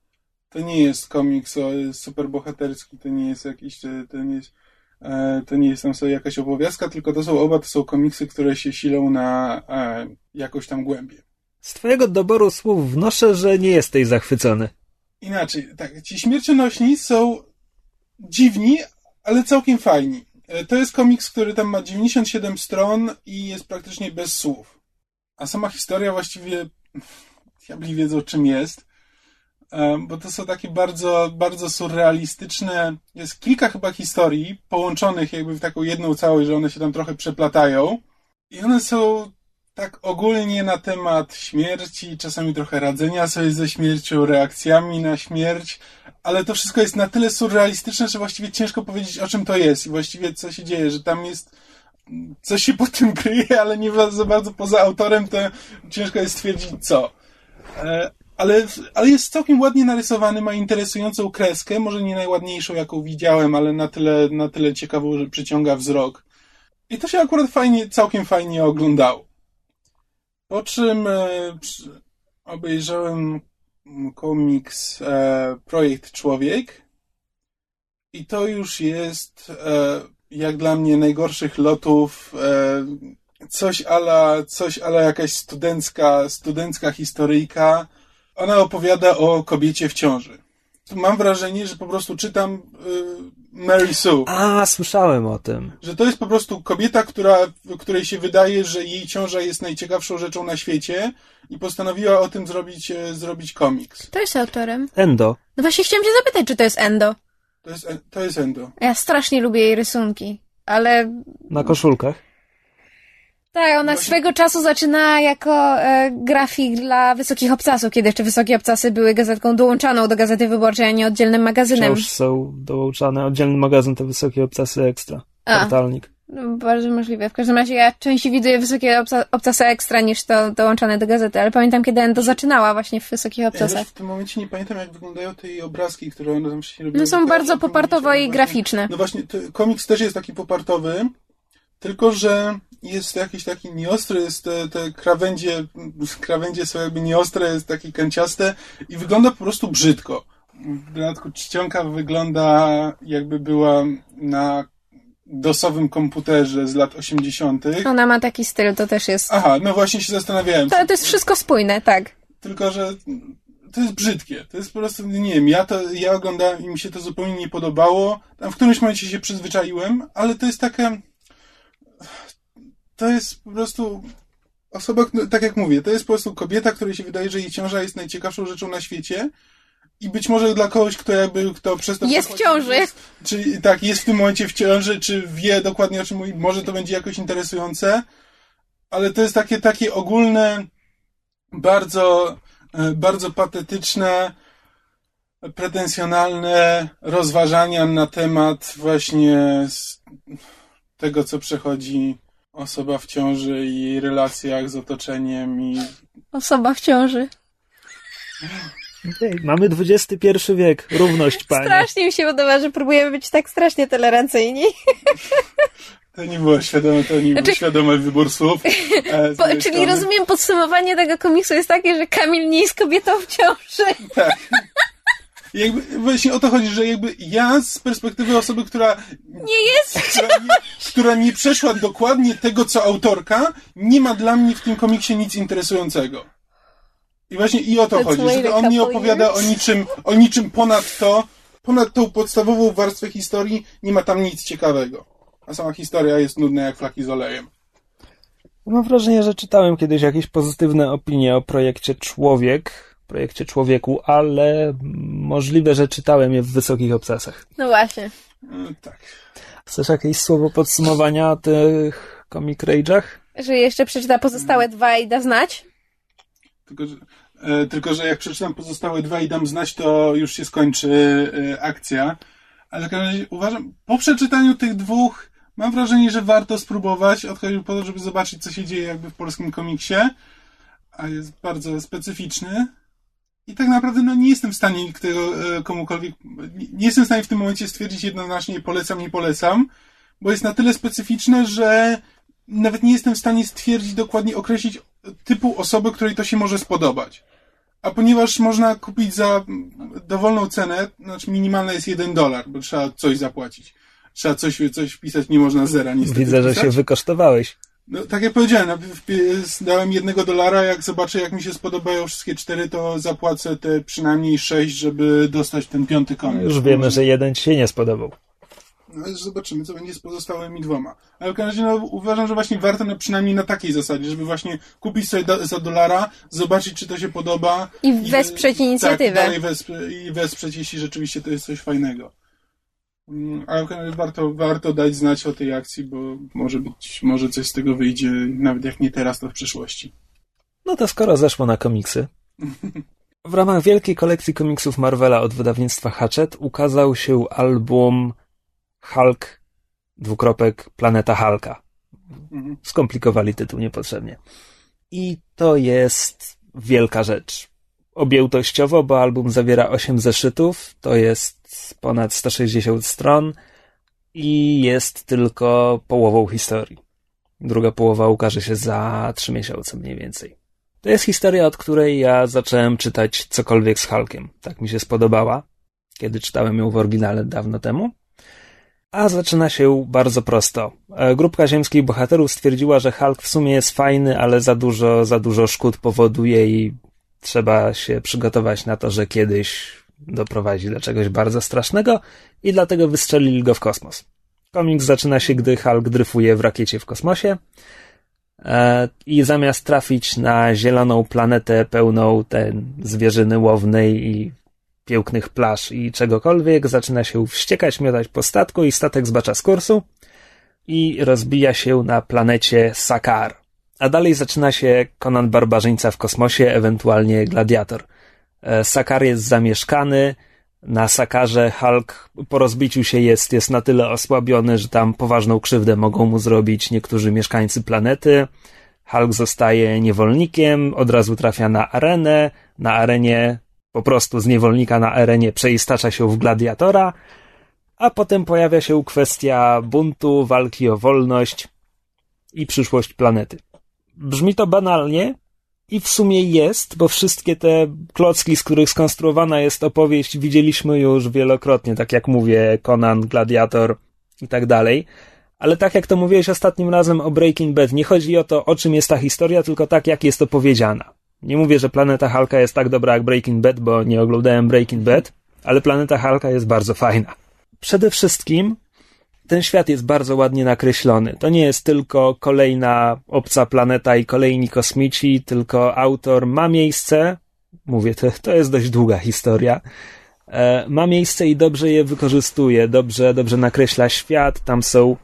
To nie jest komiks o, superbohaterski, to nie jest jakiś, e, to nie jest, to nie jest tam sobie jakaś obowiązka, tylko to są oba to są komiksy, które się silą na e, jakąś tam głębię. Z twojego doboru słów wnoszę, że nie jesteś zachwycony. Inaczej, tak, ci śmiercionośni są dziwni, ale całkiem fajni. E, to jest komiks, który tam ma 97 stron i jest praktycznie bez słów. A sama historia właściwie diabli wiedzą czym jest, e, bo to są takie bardzo, bardzo surrealistyczne, jest kilka chyba historii połączonych jakby w taką jedną całość, że one się tam trochę przeplatają i one są tak ogólnie na temat śmierci, czasami trochę radzenia sobie ze śmiercią, reakcjami na śmierć, ale to wszystko jest na tyle surrealistyczne, że właściwie ciężko powiedzieć, o czym to jest i właściwie co się dzieje, że tam jest coś się pod tym kryje, ale nie za bardzo poza autorem, to ciężko jest stwierdzić co. E, ale, ale jest całkiem ładnie narysowany, ma interesującą kreskę, może nie najładniejszą, jaką widziałem, ale na tyle, na tyle ciekawą, że przyciąga wzrok. I to się akurat fajnie, całkiem fajnie oglądało. Po czym e, obejrzałem komiks e, Projekt Człowiek i to już jest e, jak dla mnie najgorszych lotów coś ala, coś ala jakaś studencka, studencka historyjka. Ona opowiada o kobiecie w ciąży. Mam wrażenie, że po prostu czytam Mary Sue. A, słyszałem o tym. Że to jest po prostu kobieta, która, której się wydaje, że jej ciąża jest najciekawszą rzeczą na świecie i postanowiła o tym zrobić, e, zrobić komiks. To jest autorem. Endo. No właśnie chciałem cię zapytać, czy to jest Endo. To jest, to jest Endo. Ja strasznie lubię jej rysunki, ale... Na koszulkach? Tak, ona swego czasu zaczyna jako e, grafik dla Wysokich Obcasów, kiedy jeszcze Wysokie Obcasy były gazetką dołączaną do Gazety Wyborczej, a nie oddzielnym magazynem. Wciąż są dołączane oddzielny magazyn, te Wysokie Obcasy Ekstra. A. Portalnik. No, bardzo możliwe. W każdym razie ja częściej widuję Wysokie obca Obcasy Ekstra niż to dołączane do gazety, ale pamiętam, kiedy Endo zaczynała właśnie w Wysokich Obcasach. Ja w tym momencie nie pamiętam, jak wyglądają te jej obrazki, które one tam się robiły. No są bardzo popartowe i graficzne. No właśnie, komiks też jest taki popartowy, tylko, że jest jakiś taki nieostry, jest te, te krawędzie, krawędzie są jakby nieostre, jest takie kęciaste i wygląda po prostu brzydko. W dodatku czcionka wygląda jakby była na dosowym komputerze z lat 80. Ona ma taki styl, to też jest. Aha, no właśnie się zastanawiałem. To, to jest wszystko spójne, tak. Tylko, że to jest brzydkie. To jest po prostu, nie wiem, ja to, ja oglądałem i mi się to zupełnie nie podobało. Tam w którymś momencie się przyzwyczaiłem, ale to jest takie, to jest po prostu osoba, tak jak mówię, to jest po prostu kobieta, której się wydaje, że jej ciąża jest najciekawszą rzeczą na świecie. I być może dla kogoś, kto jakby, kto przez to... Jest w ciąży. Jest, czy tak, jest w tym momencie w ciąży, czy wie dokładnie o czym mówi, może to będzie jakoś interesujące, ale to jest takie, takie ogólne, bardzo, e, bardzo patetyczne, pretensjonalne rozważania na temat właśnie tego, co przechodzi osoba w ciąży i jej relacjach z otoczeniem i... Osoba w ciąży. Mamy XXI wiek, równość, panie. Strasznie mi się podoba, że próbujemy być tak strasznie tolerancyjni. To nie było świadome, to nie znaczy... był świadomy wybór słów. Po, czyli strony... rozumiem, podsumowanie tego komiksu jest takie, że Kamil nie jest kobietą w ciąży. Tak jakby właśnie o to chodzi, że jakby ja z perspektywy osoby, która nie jest, która nie, która nie przeszła dokładnie tego, co autorka, nie ma dla mnie w tym komiksie nic interesującego. I właśnie i o to chodzi, że on nie opowiada o niczym, o niczym ponad to, ponad tą podstawową warstwę historii, nie ma tam nic ciekawego. A sama historia jest nudna jak flaki z olejem. Mam wrażenie, że czytałem kiedyś jakieś pozytywne opinie o projekcie Człowiek, projekcie Człowieku, ale możliwe, że czytałem je w wysokich obcasach. No właśnie. E, tak. Chcesz jakieś słowo podsumowania o tych comic rage'ach? Że jeszcze przeczyta pozostałe dwa i da znać? Tylko że, e, tylko, że jak przeczytam pozostałe dwa i dam znać, to już się skończy e, akcja. Ale w każdym razie uważam, po przeczytaniu tych dwóch, mam wrażenie, że warto spróbować, odchodził po to, żeby zobaczyć, co się dzieje jakby w polskim komiksie, a jest bardzo specyficzny. I tak naprawdę no, nie jestem w stanie tego e, komukolwiek, nie, jestem w stanie w tym momencie stwierdzić jednoznacznie polecam, nie polecam, bo jest na tyle specyficzne, że nawet nie jestem w stanie stwierdzić, dokładnie określić typu osoby, której to się może spodobać. A ponieważ można kupić za dowolną cenę, znaczy minimalna jest jeden dolar, bo trzeba coś zapłacić. Trzeba coś, coś wpisać, nie można zera niestety Widzę, że się wykosztowałeś. No, tak jak powiedziałem, wpi- dałem jednego dolara, jak zobaczę, jak mi się spodobają wszystkie cztery, to zapłacę te przynajmniej sześć, żeby dostać ten piąty koniec. Już wiemy, że jeden ci się nie spodobał. No, zobaczymy, co będzie z pozostałymi dwoma. Ale w każdym razie no, uważam, że właśnie warto na, przynajmniej na takiej zasadzie, żeby właśnie kupić sobie do, za dolara, zobaczyć, czy to się podoba. I wesprzeć inicjatywę. Tak, dalej wesprze, i wesprzeć, jeśli rzeczywiście to jest coś fajnego. Mm, Ale warto, warto dać znać o tej akcji, bo może być, może coś z tego wyjdzie, nawet jak nie teraz, to w przyszłości. No to skoro zeszło na komiksy. W ramach wielkiej kolekcji komiksów Marvela od wydawnictwa Hatchet ukazał się album Hulk, dwukropek, Planeta Hulka. Mhm. Skomplikowali tytuł niepotrzebnie. I to jest wielka rzecz. Objętościowo, bo album zawiera 8 zeszytów, to jest ponad 160 stron i jest tylko połową historii. Druga połowa ukaże się za 3 miesiące mniej więcej. To jest historia, od której ja zacząłem czytać cokolwiek z Hulkiem. Tak mi się spodobała, kiedy czytałem ją w oryginale dawno temu. A zaczyna się bardzo prosto. E, Grupka ziemskich bohaterów stwierdziła, że Hulk w sumie jest fajny, ale za dużo, za dużo szkód powoduje i trzeba się przygotować na to, że kiedyś doprowadzi do czegoś bardzo strasznego i dlatego wystrzelili go w kosmos. Komiks zaczyna się, gdy Hulk dryfuje w rakiecie w kosmosie e, i zamiast trafić na zieloną planetę pełną ten zwierzyny łownej i pięknych plaż i czegokolwiek, zaczyna się wściekać, miotać po statku i statek zbacza z kursu i rozbija się na planecie Sakar. A dalej zaczyna się Conan Barbarzyńca w kosmosie, ewentualnie Gladiator. E, Sakar jest zamieszkany, na Sakarze Hulk po rozbiciu się jest, jest na tyle osłabiony, że tam poważną krzywdę mogą mu zrobić niektórzy mieszkańcy planety. Hulk zostaje niewolnikiem, od razu trafia na arenę, na arenie po prostu z niewolnika na arenie przeistacza się w gladiatora, a potem pojawia się kwestia buntu, walki o wolność i przyszłość planety. Brzmi to banalnie i w sumie jest, bo wszystkie te klocki, z których skonstruowana jest opowieść, widzieliśmy już wielokrotnie, tak jak mówię, Conan, Gladiator i tak dalej. Ale tak jak to mówiłeś ostatnim razem o Breaking Bad, nie chodzi o to, o czym jest ta historia, tylko tak, jak jest opowiedziana. Nie mówię, że Planeta Halka jest tak dobra jak Breaking Bad, bo nie oglądałem Breaking Bad, ale Planeta Halka jest bardzo fajna. Przede wszystkim ten świat jest bardzo ładnie nakreślony. To nie jest tylko kolejna obca planeta i kolejni kosmici, tylko autor ma miejsce, mówię, to, to jest dość długa historia, e, ma miejsce i dobrze je wykorzystuje, dobrze, dobrze nakreśla świat, tam są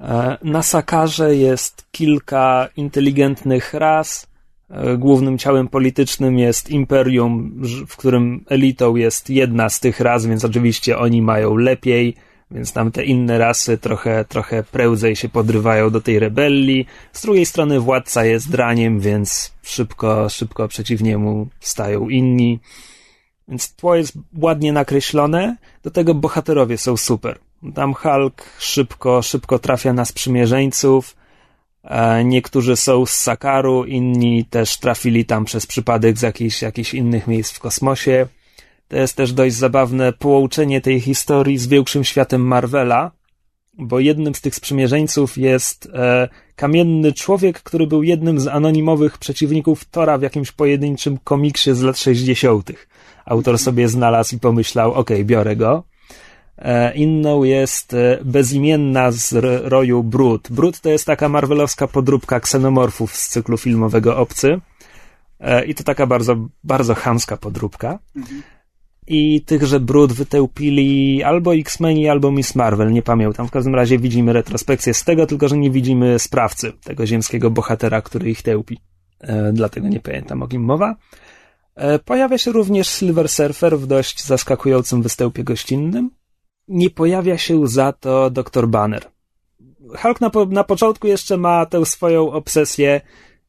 e, na Sakarze jest kilka inteligentnych ras, Głównym ciałem politycznym jest imperium, w którym elitą jest jedna z tych ras, więc oczywiście oni mają lepiej, więc tam te inne rasy trochę, trochę prędzej się podrywają do tej rebelii. Z drugiej strony władca jest draniem, więc szybko, szybko przeciw niemu stają inni. Więc tło jest ładnie nakreślone, do tego bohaterowie są super. Tam Hulk szybko, szybko trafia na sprzymierzeńców, Niektórzy są z Sakaru, inni też trafili tam przez przypadek z jakichś, jakichś innych miejsc w kosmosie. To jest też dość zabawne połączenie tej historii z większym światem Marvela, bo jednym z tych sprzymierzeńców jest e, kamienny człowiek, który był jednym z anonimowych przeciwników Tora w jakimś pojedynczym komiksie z lat 60. Autor sobie znalazł i pomyślał, okej, biorę go. E, inną jest e, bezimienna z roju Brud. Brud to jest taka marvelowska podróbka ksenomorfów z cyklu filmowego Obcy. E, I to taka bardzo, bardzo chamska podróbka. Mhm. I tychże brud wytełpili albo X-Meni, albo Miss Marvel, nie pamiętam. W każdym razie widzimy retrospekcję z tego, tylko że nie widzimy sprawcy, tego ziemskiego bohatera, który ich tełpi. E, dlatego nie pamiętam o kim mowa. E, pojawia się również Silver Surfer w dość zaskakującym występie gościnnym. Nie pojawia się za to Dr. Banner. Hulk na, po, na początku jeszcze ma tę swoją obsesję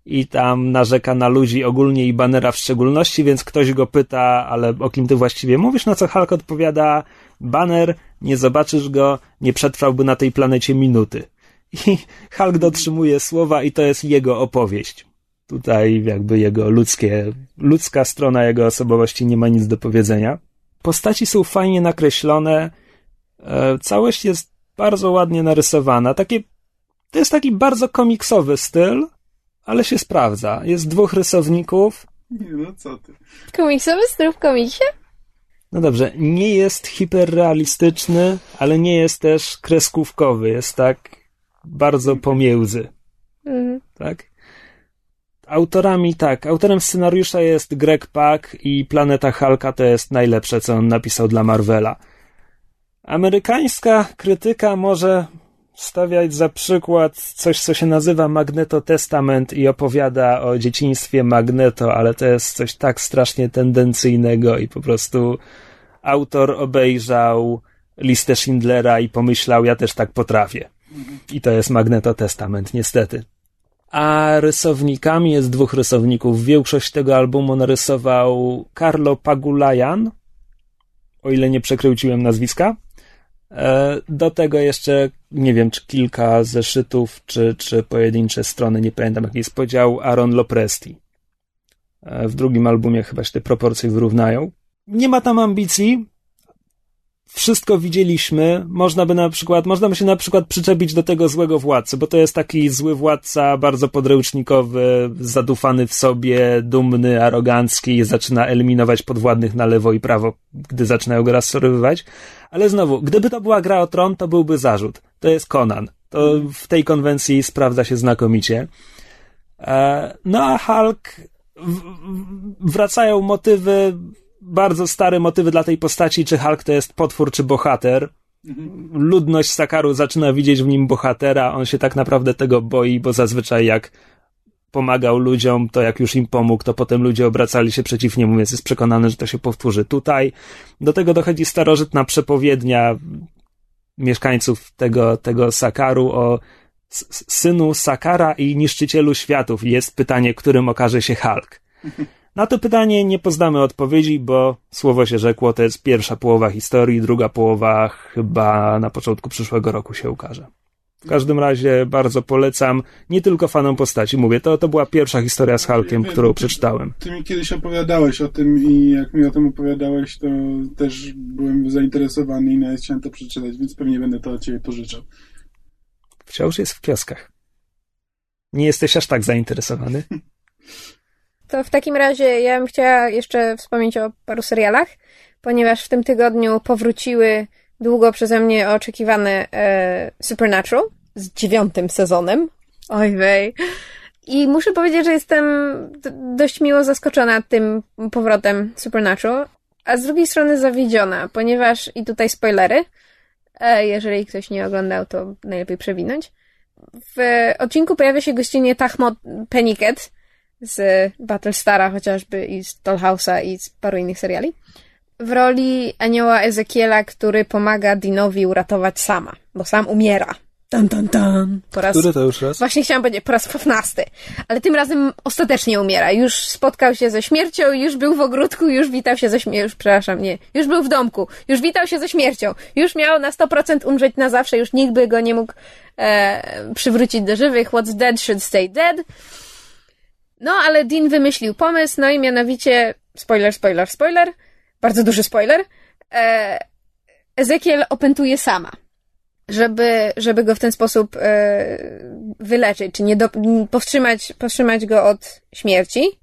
i tam narzeka na ludzi ogólnie i Bannera w szczególności, więc ktoś go pyta, ale o kim ty właściwie mówisz? Na co Hulk odpowiada, Banner, nie zobaczysz go, nie przetrwałby na tej planecie minuty. I Hulk dotrzymuje słowa i to jest jego opowieść. Tutaj jakby jego ludzkie, ludzka strona jego osobowości nie ma nic do powiedzenia. Postaci są fajnie nakreślone, e, całość jest bardzo ładnie narysowana. Takie, to jest taki bardzo komiksowy styl, ale się sprawdza. Jest dwóch rysowników. Nie, no co ty. Komiksowy styl w komiksie? No dobrze, nie jest hiperrealistyczny, ale nie jest też kreskówkowy. Jest tak bardzo pomiędzy. Mhm. Tak? Autorami, tak, autorem scenariusza jest Greg Pak i Planeta Halka to jest najlepsze, co on napisał dla Marvela. Amerykańska krytyka może stawiać za przykład coś, co się nazywa Magneto Testament i opowiada o dzieciństwie Magneto, ale to jest coś tak strasznie tendencyjnego i po prostu autor obejrzał listę Schindlera i pomyślał, ja też tak potrafię. I to jest Magneto Testament, niestety. A rysownikami jest dwóch rysowników. Większość tego albumu narysował Carlo Pagulayan, o ile nie przekręciłem nazwiska. E, do tego jeszcze, nie wiem, czy kilka zeszytów, czy, czy pojedyncze strony, nie pamiętam jaki jest podział, Aaron Lopresti. E, w drugim albumie chyba się te proporcje wyrównają. Nie ma tam ambicji, wszystko widzieliśmy. Można by na przykład, można by się na przykład przyczepić do tego złego władcy, bo to jest taki zły władca, bardzo podręcznikowy, zadufany w sobie, dumny, arogancki, zaczyna eliminować podwładnych na lewo i prawo, gdy zaczynają go rozsorowywać. Ale znowu, gdyby to była gra o tron, to byłby zarzut. To jest Conan. To w tej konwencji sprawdza się znakomicie. E, no a Hulk wracają motywy bardzo stare motywy dla tej postaci, czy Hulk to jest potwór, czy bohater. Ludność Sakaru zaczyna widzieć w nim bohatera, on się tak naprawdę tego boi, bo zazwyczaj jak pomagał ludziom, to jak już im pomógł, to potem ludzie obracali się przeciw niemu, więc jest przekonany, że to się powtórzy tutaj. Do tego dochodzi starożytna przepowiednia mieszkańców tego, tego Sakaru o synu Sakara i niszczycielu światów. Jest pytanie, którym okaże się Hulk. Na to pytanie nie poznamy odpowiedzi, bo słowo się rzekło, to jest pierwsza połowa historii, druga połowa chyba na początku przyszłego roku się ukaże. W każdym razie bardzo polecam, nie tylko fanom postaci, mówię, to, to była pierwsza historia z Hulkiem, ja którą przeczytałem. Ty mi kiedyś opowiadałeś o tym i jak mi o tym opowiadałeś, to też byłem zainteresowany i nawet chciałem to przeczytać, więc pewnie będę to od ciebie pożyczał. Wciąż jest w kioskach. Nie jesteś aż tak zainteresowany? To w takim razie ja bym chciała jeszcze wspomnieć o paru serialach, ponieważ w tym tygodniu powróciły długo przeze mnie oczekiwane e, Supernatural z dziewiątym sezonem. Oj wej. I muszę powiedzieć, że jestem dość miło zaskoczona tym powrotem Supernatural, a z drugiej strony zawiedziona, ponieważ i tutaj spoilery, e, jeżeli ktoś nie oglądał, to najlepiej przewinąć. W odcinku pojawia się gościnnie Tahmot Pennyket, z Battlestara chociażby i z Dollhouse'a i z paru innych seriali. W roli anioła Ezekiela, który pomaga Dinowi uratować sama, bo sam umiera. Tan, tan, tan. Po raz, Który to już raz? Właśnie chciałam powiedzieć, po raz piętnasty. Ale tym razem ostatecznie umiera. Już spotkał się ze śmiercią, już był w ogródku, już witał się ze śmiercią. Przepraszam, nie. Już był w domku, już witał się ze śmiercią. Już miał na 100% umrzeć na zawsze, już nikt by go nie mógł e, przywrócić do żywych. What's dead should stay dead. No, ale Dean wymyślił pomysł, no i mianowicie, spoiler, spoiler, spoiler, bardzo duży spoiler, e, Ezekiel opętuje sama, żeby, żeby go w ten sposób e, wyleczyć, czy nie do, powstrzymać, powstrzymać go od śmierci,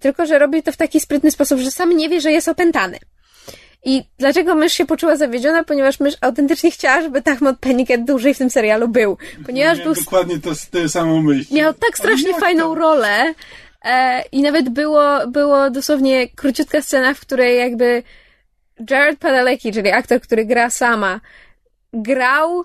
tylko że robi to w taki sprytny sposób, że sam nie wie, że jest opętany. I dlaczego mysz się poczuła zawiedziona? Ponieważ mysz autentycznie chciała, żeby Tahmot Pennycat dłużej w tym serialu był. Ponieważ był, dokładnie to, tę samą myśl. miał tak strasznie fajną to? rolę e, i nawet było, było dosłownie króciutka scena, w której jakby Jared Padalecki, czyli aktor, który gra sama, grał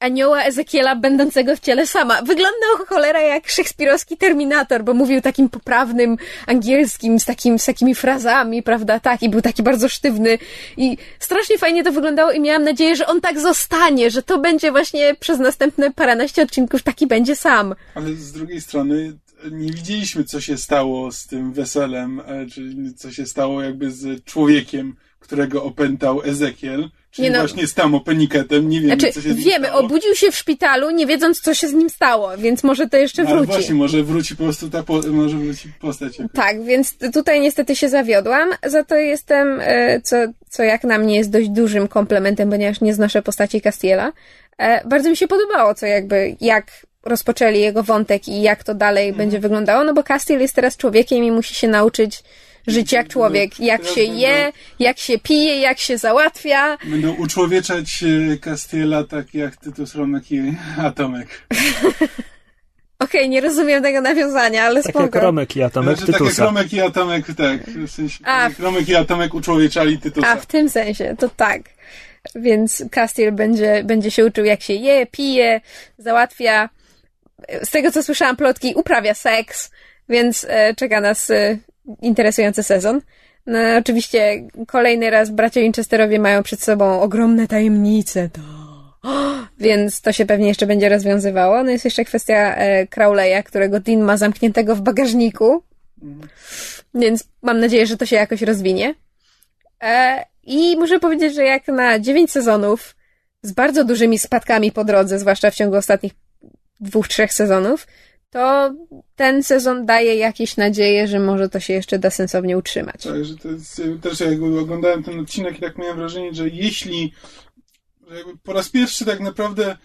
anioła Ezekiela będącego w ciele sama. Wyglądał cholera jak szekspirowski Terminator, bo mówił takim poprawnym angielskim, z, takim, z takimi frazami, prawda, tak, i był taki bardzo sztywny i strasznie fajnie to wyglądało i miałam nadzieję, że on tak zostanie, że to będzie właśnie przez następne paręnaście odcinków taki będzie sam. Ale z drugiej strony nie widzieliśmy, co się stało z tym weselem, e, czyli co się stało jakby z człowiekiem, którego opętał Ezekiel, czyli Nie no. właśnie z tam Peniketem. Nie wiemy, Znaczy, co się z wiemy, stało. obudził się w szpitalu, nie wiedząc, co się z nim stało, więc może to jeszcze No, Ale wróci. właśnie, może wróci po prostu ta po, może wróci postać. jakoś. Tak, więc tutaj niestety się zawiodłam, za to jestem, e, co, co jak na mnie jest dość dużym komplementem, ponieważ nie znoszę postaci Castiela. E, Bardzo mi się podobało, co jakby, jak rozpoczęli jego wątek i jak to dalej Mhm. będzie wyglądało, no bo Castiel jest teraz człowiekiem i musi się nauczyć żyć jak człowiek, jak się je, jak się pije, jak się załatwia. Będą uczłowieczać e, Castiela tak jak Tytus Romek i Atomek. Okej, nie rozumiem tego nawiązania, ale Tak spoko. jak Romek i Atomek Znaczy, tak jak Tytusa. Romek i Atomek, tak. W sensie, A. tak jak Romek i Atomek uczłowieczali Tytusa. A, w tym sensie, to tak. Więc Castiel będzie, będzie się uczył, jak się je, pije, załatwia. Z tego, co słyszałam, plotki, uprawia seks, więc e, czeka nas e, interesujący sezon. No, oczywiście kolejny raz bracia Winchesterowie mają przed sobą ogromne tajemnice, to... Więc to się pewnie jeszcze będzie rozwiązywało. No jest jeszcze kwestia e, Crowleya, którego Dean ma zamkniętego w bagażniku. Więc mam nadzieję, że to się jakoś rozwinie. E, I muszę powiedzieć, że jak na 9 sezonów z bardzo dużymi spadkami po drodze, zwłaszcza w ciągu ostatnich dwóch, trzech sezonów, to ten sezon daje jakieś nadzieje, że może to się jeszcze da sensownie utrzymać. Tak, że to jest, też jakby oglądałem ten odcinek i tak miałem wrażenie, że jeśli że jakby po raz pierwszy tak naprawdę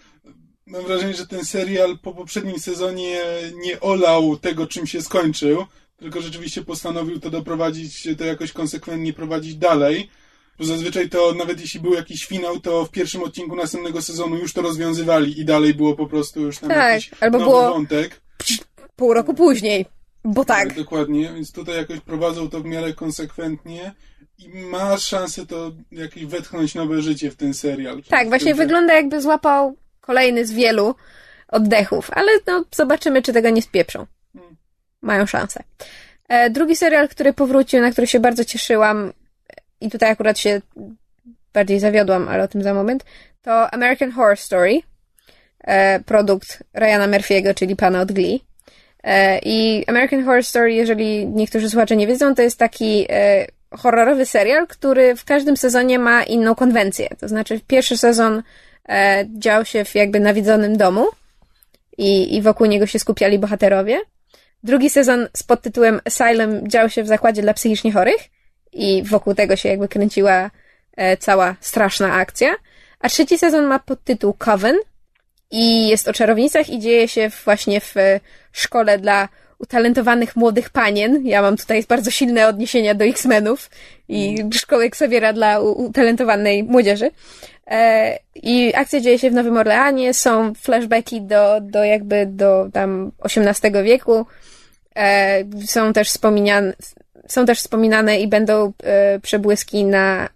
mam wrażenie, że ten serial po poprzednim sezonie nie olał tego, czym się skończył, tylko rzeczywiście postanowił to doprowadzić, to jakoś konsekwentnie prowadzić dalej. Bo zazwyczaj to nawet jeśli był jakiś finał, to w pierwszym odcinku następnego sezonu już to rozwiązywali i dalej było po prostu już tam Tak, jakiś albo nowy było- wątek. Pół roku później, bo tak. Dokładnie, więc tutaj jakoś prowadzą to w miarę konsekwentnie i ma szansę to jakieś wetchnąć nowe życie w ten serial. Tak, właśnie wygląda jakby złapał kolejny z wielu oddechów, ale no zobaczymy, czy tego nie spieprzą. Mają szansę. E, drugi serial, który powrócił, na który się bardzo cieszyłam i tutaj akurat się bardziej zawiodłam, ale o tym za moment, to American Horror Story, produkt Ryana Murphy'ego, czyli pana od Glee. E, I American Horror Story, jeżeli niektórzy słuchacze nie wiedzą, to jest taki e, horrorowy serial, który w każdym sezonie ma inną konwencję. To znaczy, pierwszy sezon e, dział się w jakby nawiedzonym domu i, i wokół niego się skupiali bohaterowie. Drugi sezon z podtytułem Asylum dział się w zakładzie dla psychicznie chorych i wokół tego się jakby kręciła e, cała straszna akcja. A trzeci sezon ma podtytuł Coven i jest o czarownicach i dzieje się właśnie w e, szkole dla utalentowanych młodych panien. Ja mam tutaj bardzo silne odniesienia do X-Menów i szkoły Xaviera dla utalentowanej młodzieży. E, I akcja dzieje się w Nowym Orleanie, są flashbacki do, do jakby do tam XVIII wieku. E, są też wspominane, są też wspominane i będą przebłyski na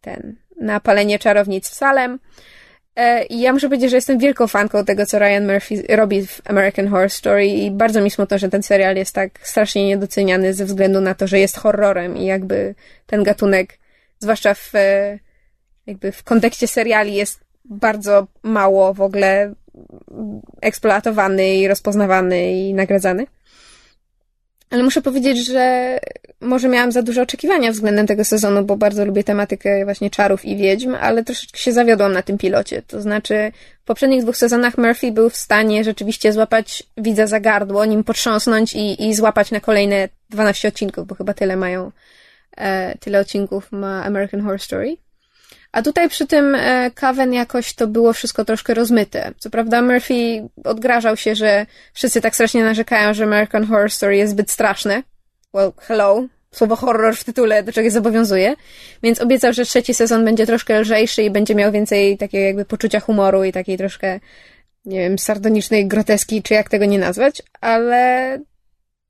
ten, na palenie czarownic w Salem. E, I ja muszę powiedzieć, że jestem wielką fanką tego, co Ryan Murphy robi w American Horror Story i bardzo mi smutno, że ten serial jest tak strasznie niedoceniany ze względu na to, że jest horrorem i jakby ten gatunek, zwłaszcza w, e, jakby w kontekście seriali jest bardzo mało w ogóle eksploatowany i rozpoznawany i nagradzany. Ale muszę powiedzieć, że może miałam za duże oczekiwania względem tego sezonu, bo bardzo lubię tematykę właśnie czarów i wiedźm, ale troszeczkę się zawiodłam na tym pilocie. To znaczy, w poprzednich dwóch sezonach Murphy był w stanie rzeczywiście złapać widza za gardło, nim potrząsnąć i, i złapać na kolejne 12 odcinków, bo chyba tyle mają, e, tyle odcinków ma American Horror Story. A tutaj przy tym e, Coven jakoś to było wszystko troszkę rozmyte. Co prawda Murphy odgrażał się, że wszyscy tak strasznie narzekają, że American Horror Story jest zbyt straszne. Well, hello. słowo horror w tytule do czegoś zobowiązuje, więc obiecał, że trzeci sezon będzie troszkę lżejszy i będzie miał więcej takiego jakby poczucia humoru i takiej troszkę, nie wiem, sardonicznej groteski, czy jak tego nie nazwać, ale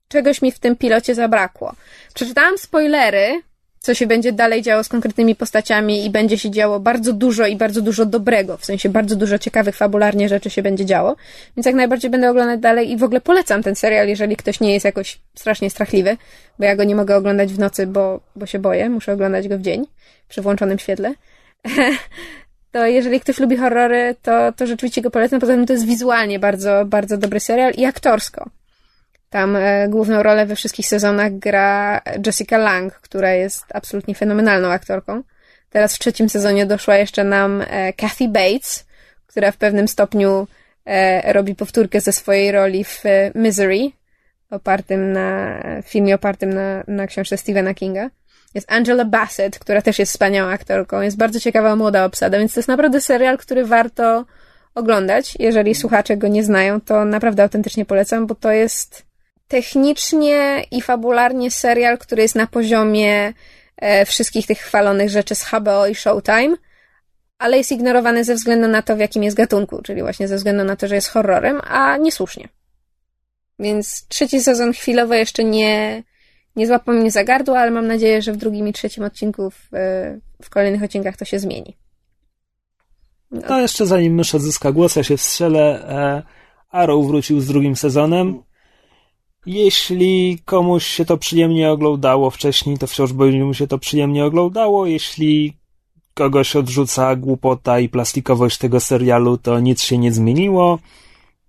czegoś mi w tym pilocie zabrakło. Przeczytałam spoilery, co się będzie dalej działo z konkretnymi postaciami i będzie się działo bardzo dużo i bardzo dużo dobrego, w sensie bardzo dużo ciekawych fabularnie rzeczy się będzie działo, więc jak najbardziej będę oglądać dalej i w ogóle polecam ten serial, jeżeli ktoś nie jest jakoś strasznie strachliwy, bo ja go nie mogę oglądać w nocy, bo, bo się boję, muszę oglądać go w dzień, przy włączonym świetle. to jeżeli ktoś lubi horrory, to, to rzeczywiście go polecam, poza tym to jest wizualnie bardzo, bardzo dobry serial i aktorsko. Tam e, główną rolę we wszystkich sezonach gra Jessica Lang, która jest absolutnie fenomenalną aktorką. Teraz w trzecim sezonie doszła jeszcze nam e, Kathy Bates, która w pewnym stopniu e, robi powtórkę ze swojej roli w Misery, opartym na filmie opartym na, na książce Stephena Kinga. Jest Angela Bassett, która też jest wspaniałą aktorką. Jest bardzo ciekawa młoda obsada, więc to jest naprawdę serial, który warto oglądać. Jeżeli słuchacze go nie znają, to naprawdę autentycznie polecam, bo to jest technicznie i fabularnie serial, który jest na poziomie e, wszystkich tych chwalonych rzeczy z HBO i Showtime, ale jest ignorowany ze względu na to, w jakim jest gatunku, czyli właśnie ze względu na to, że jest horrorem, a niesłusznie. Więc trzeci sezon chwilowo jeszcze nie, nie złapał mnie za gardło, ale mam nadzieję, że w drugim i trzecim odcinku, w, w kolejnych odcinkach to się zmieni. No. Jeszcze zanim mysz odzyska głos, ja się wstrzelę. E, Arrow wrócił z drugim sezonem. Jeśli komuś się to przyjemnie oglądało wcześniej, to wciąż będzie mu się to przyjemnie oglądało. Jeśli kogoś odrzuca głupota i plastikowość tego serialu, to nic się nie zmieniło.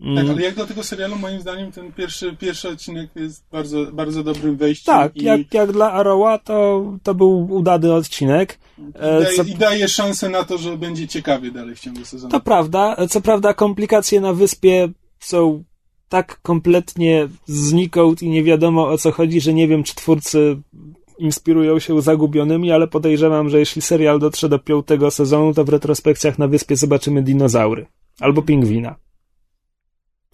Mm. Tak, ale jak do tego serialu, moim zdaniem, ten pierwszy, pierwszy odcinek jest bardzo, bardzo dobrym wejściem. Tak, i... jak, jak dla Arrowa, to, to był udany odcinek. I daje, co... I daje szansę na to, że będzie ciekawie dalej w ciągu sezonu. To prawda. Co prawda, komplikacje na wyspie są tak kompletnie znikąd i nie wiadomo o co chodzi, że nie wiem, czy twórcy inspirują się zagubionymi, ale podejrzewam, że jeśli serial dotrze do piątego sezonu, to w retrospekcjach na wyspie zobaczymy dinozaury albo pingwina.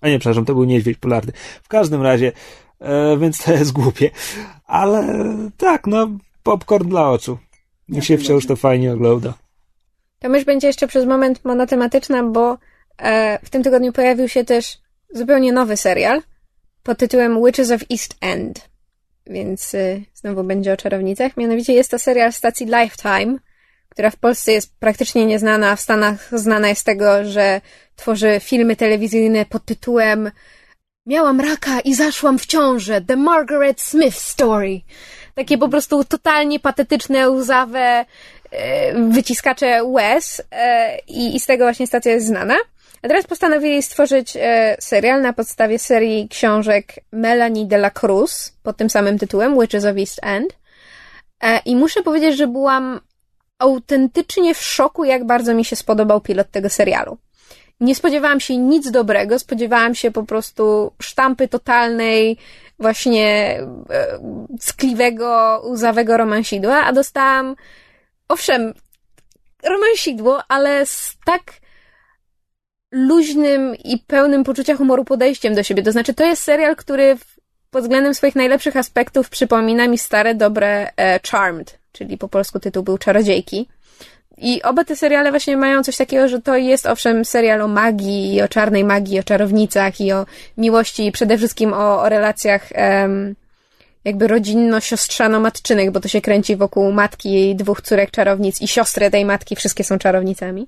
A nie, przepraszam, to był niedźwiedź polarny. W każdym razie, e, więc to jest głupie. Ale tak, no, popcorn dla oczu. Mi się wciąż to fajnie ogląda. To myśl będzie jeszcze przez moment monotematyczna, bo e, w tym tygodniu pojawił się też zupełnie nowy serial pod tytułem Witches of East End. Więc y, znowu będzie o czarownicach. Mianowicie jest to serial stacji Lifetime, która w Polsce jest praktycznie nieznana, a w Stanach znana jest tego, że tworzy filmy telewizyjne pod tytułem Miałam raka i zaszłam w ciążę. The Margaret Smith Story. Takie po prostu totalnie patetyczne, łzawe e, wyciskacze łez i, i z tego właśnie stacja jest znana. A teraz postanowili stworzyć e, serial na podstawie serii książek Melanie de la Cruz pod tym samym tytułem, Witches of East End. E, I muszę powiedzieć, że byłam autentycznie w szoku, jak bardzo mi się spodobał pilot tego serialu. Nie spodziewałam się nic dobrego, spodziewałam się po prostu sztampy totalnej, właśnie e, ckliwego, łzawego romansidła, a dostałam, owszem, romansidło, ale z tak luźnym i pełnym poczucia humoru podejściem do siebie. To znaczy, to jest serial, który pod względem swoich najlepszych aspektów przypomina mi stare, dobre e, Charmed, czyli po polsku tytuł był Czarodziejki. I oba te seriale właśnie mają coś takiego, że to jest owszem serial o magii, o czarnej magii, o czarownicach i o miłości i przede wszystkim o, o relacjach em, jakby rodzinno-siostrzano-matczynych, bo to się kręci wokół matki jej dwóch córek czarownic i siostry tej matki, wszystkie są czarownicami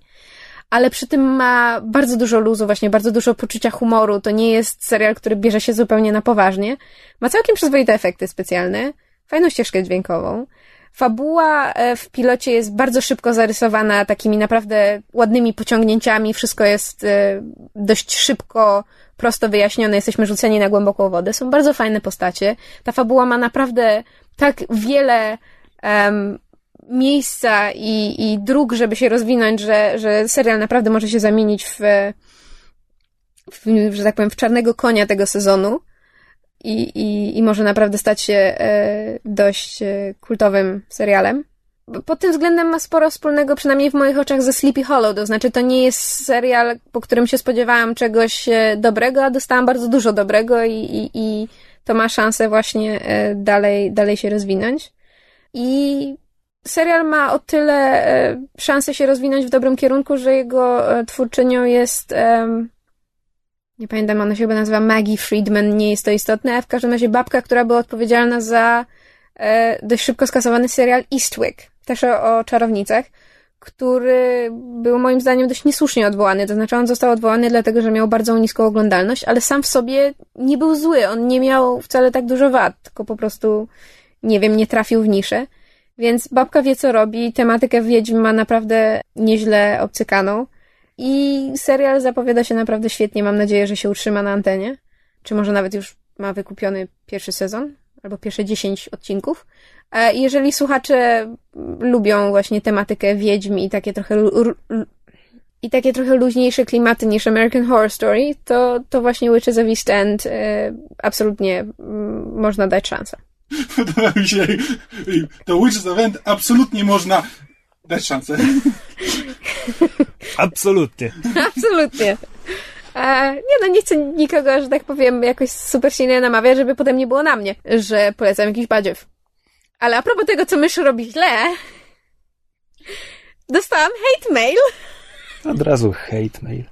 ale przy tym ma bardzo dużo luzu, właśnie bardzo dużo poczucia humoru. To nie jest serial, który bierze się zupełnie na poważnie. Ma całkiem przyzwoite efekty specjalne, fajną ścieżkę dźwiękową. Fabuła e, w pilocie jest bardzo szybko zarysowana, takimi naprawdę ładnymi pociągnięciami. Wszystko jest e, dość szybko, prosto wyjaśnione. Jesteśmy rzuceni na głęboką wodę. Są bardzo fajne postacie. Ta fabuła ma naprawdę tak wiele um, miejsca i, i dróg, żeby się rozwinąć, że, że serial naprawdę może się zamienić w, w, że tak powiem, w czarnego konia tego sezonu i, i, i może naprawdę stać się e, dość e, kultowym serialem. pod tym względem ma sporo wspólnego, przynajmniej w moich oczach, ze Sleepy Hollow. To znaczy, to nie jest serial, po którym się spodziewałam czegoś e, dobrego, a dostałam bardzo dużo dobrego i, i, i to ma szansę właśnie dalej, dalej się rozwinąć. I serial ma o tyle e, szansę się rozwinąć w dobrym kierunku, że jego twórczynią jest. Nie pamiętam, ona się chyba nazywa Maggie Friedman, nie jest to istotne, a w każdym razie babka, która była odpowiedzialna za dość szybko skasowany serial Eastwick też o, o czarownicach, który był moim zdaniem dość niesłusznie odwołany. To znaczy, on został odwołany dlatego, że miał bardzo niską oglądalność, ale sam w sobie nie był zły. On nie miał wcale tak dużo wad, tylko po prostu, nie wiem, nie trafił w niszę. Więc babka wie, co robi. Tematykę wiedźm ma naprawdę nieźle obcykaną. I serial zapowiada się naprawdę świetnie. Mam nadzieję, że się utrzyma na antenie. Czy może nawet już ma wykupiony pierwszy sezon? Albo pierwsze 10 odcinków. Jeżeli słuchacze lubią właśnie tematykę wiedźm i takie trochę i takie trochę luźniejsze klimaty niż American Horror Story, to, to właśnie Witches of East End e, absolutnie można dać szansę. Podoba mi się to Witches of End absolutnie można dać szansę. absolutnie. absolutnie. E, nie no, nie chcę nikogo, że tak powiem, jakoś super silnie namawiać, żeby potem nie było na mnie, że polecam jakiś badziew. Ale a propos tego, co mysz robi źle, dostałam hate mail. Od razu hate mail.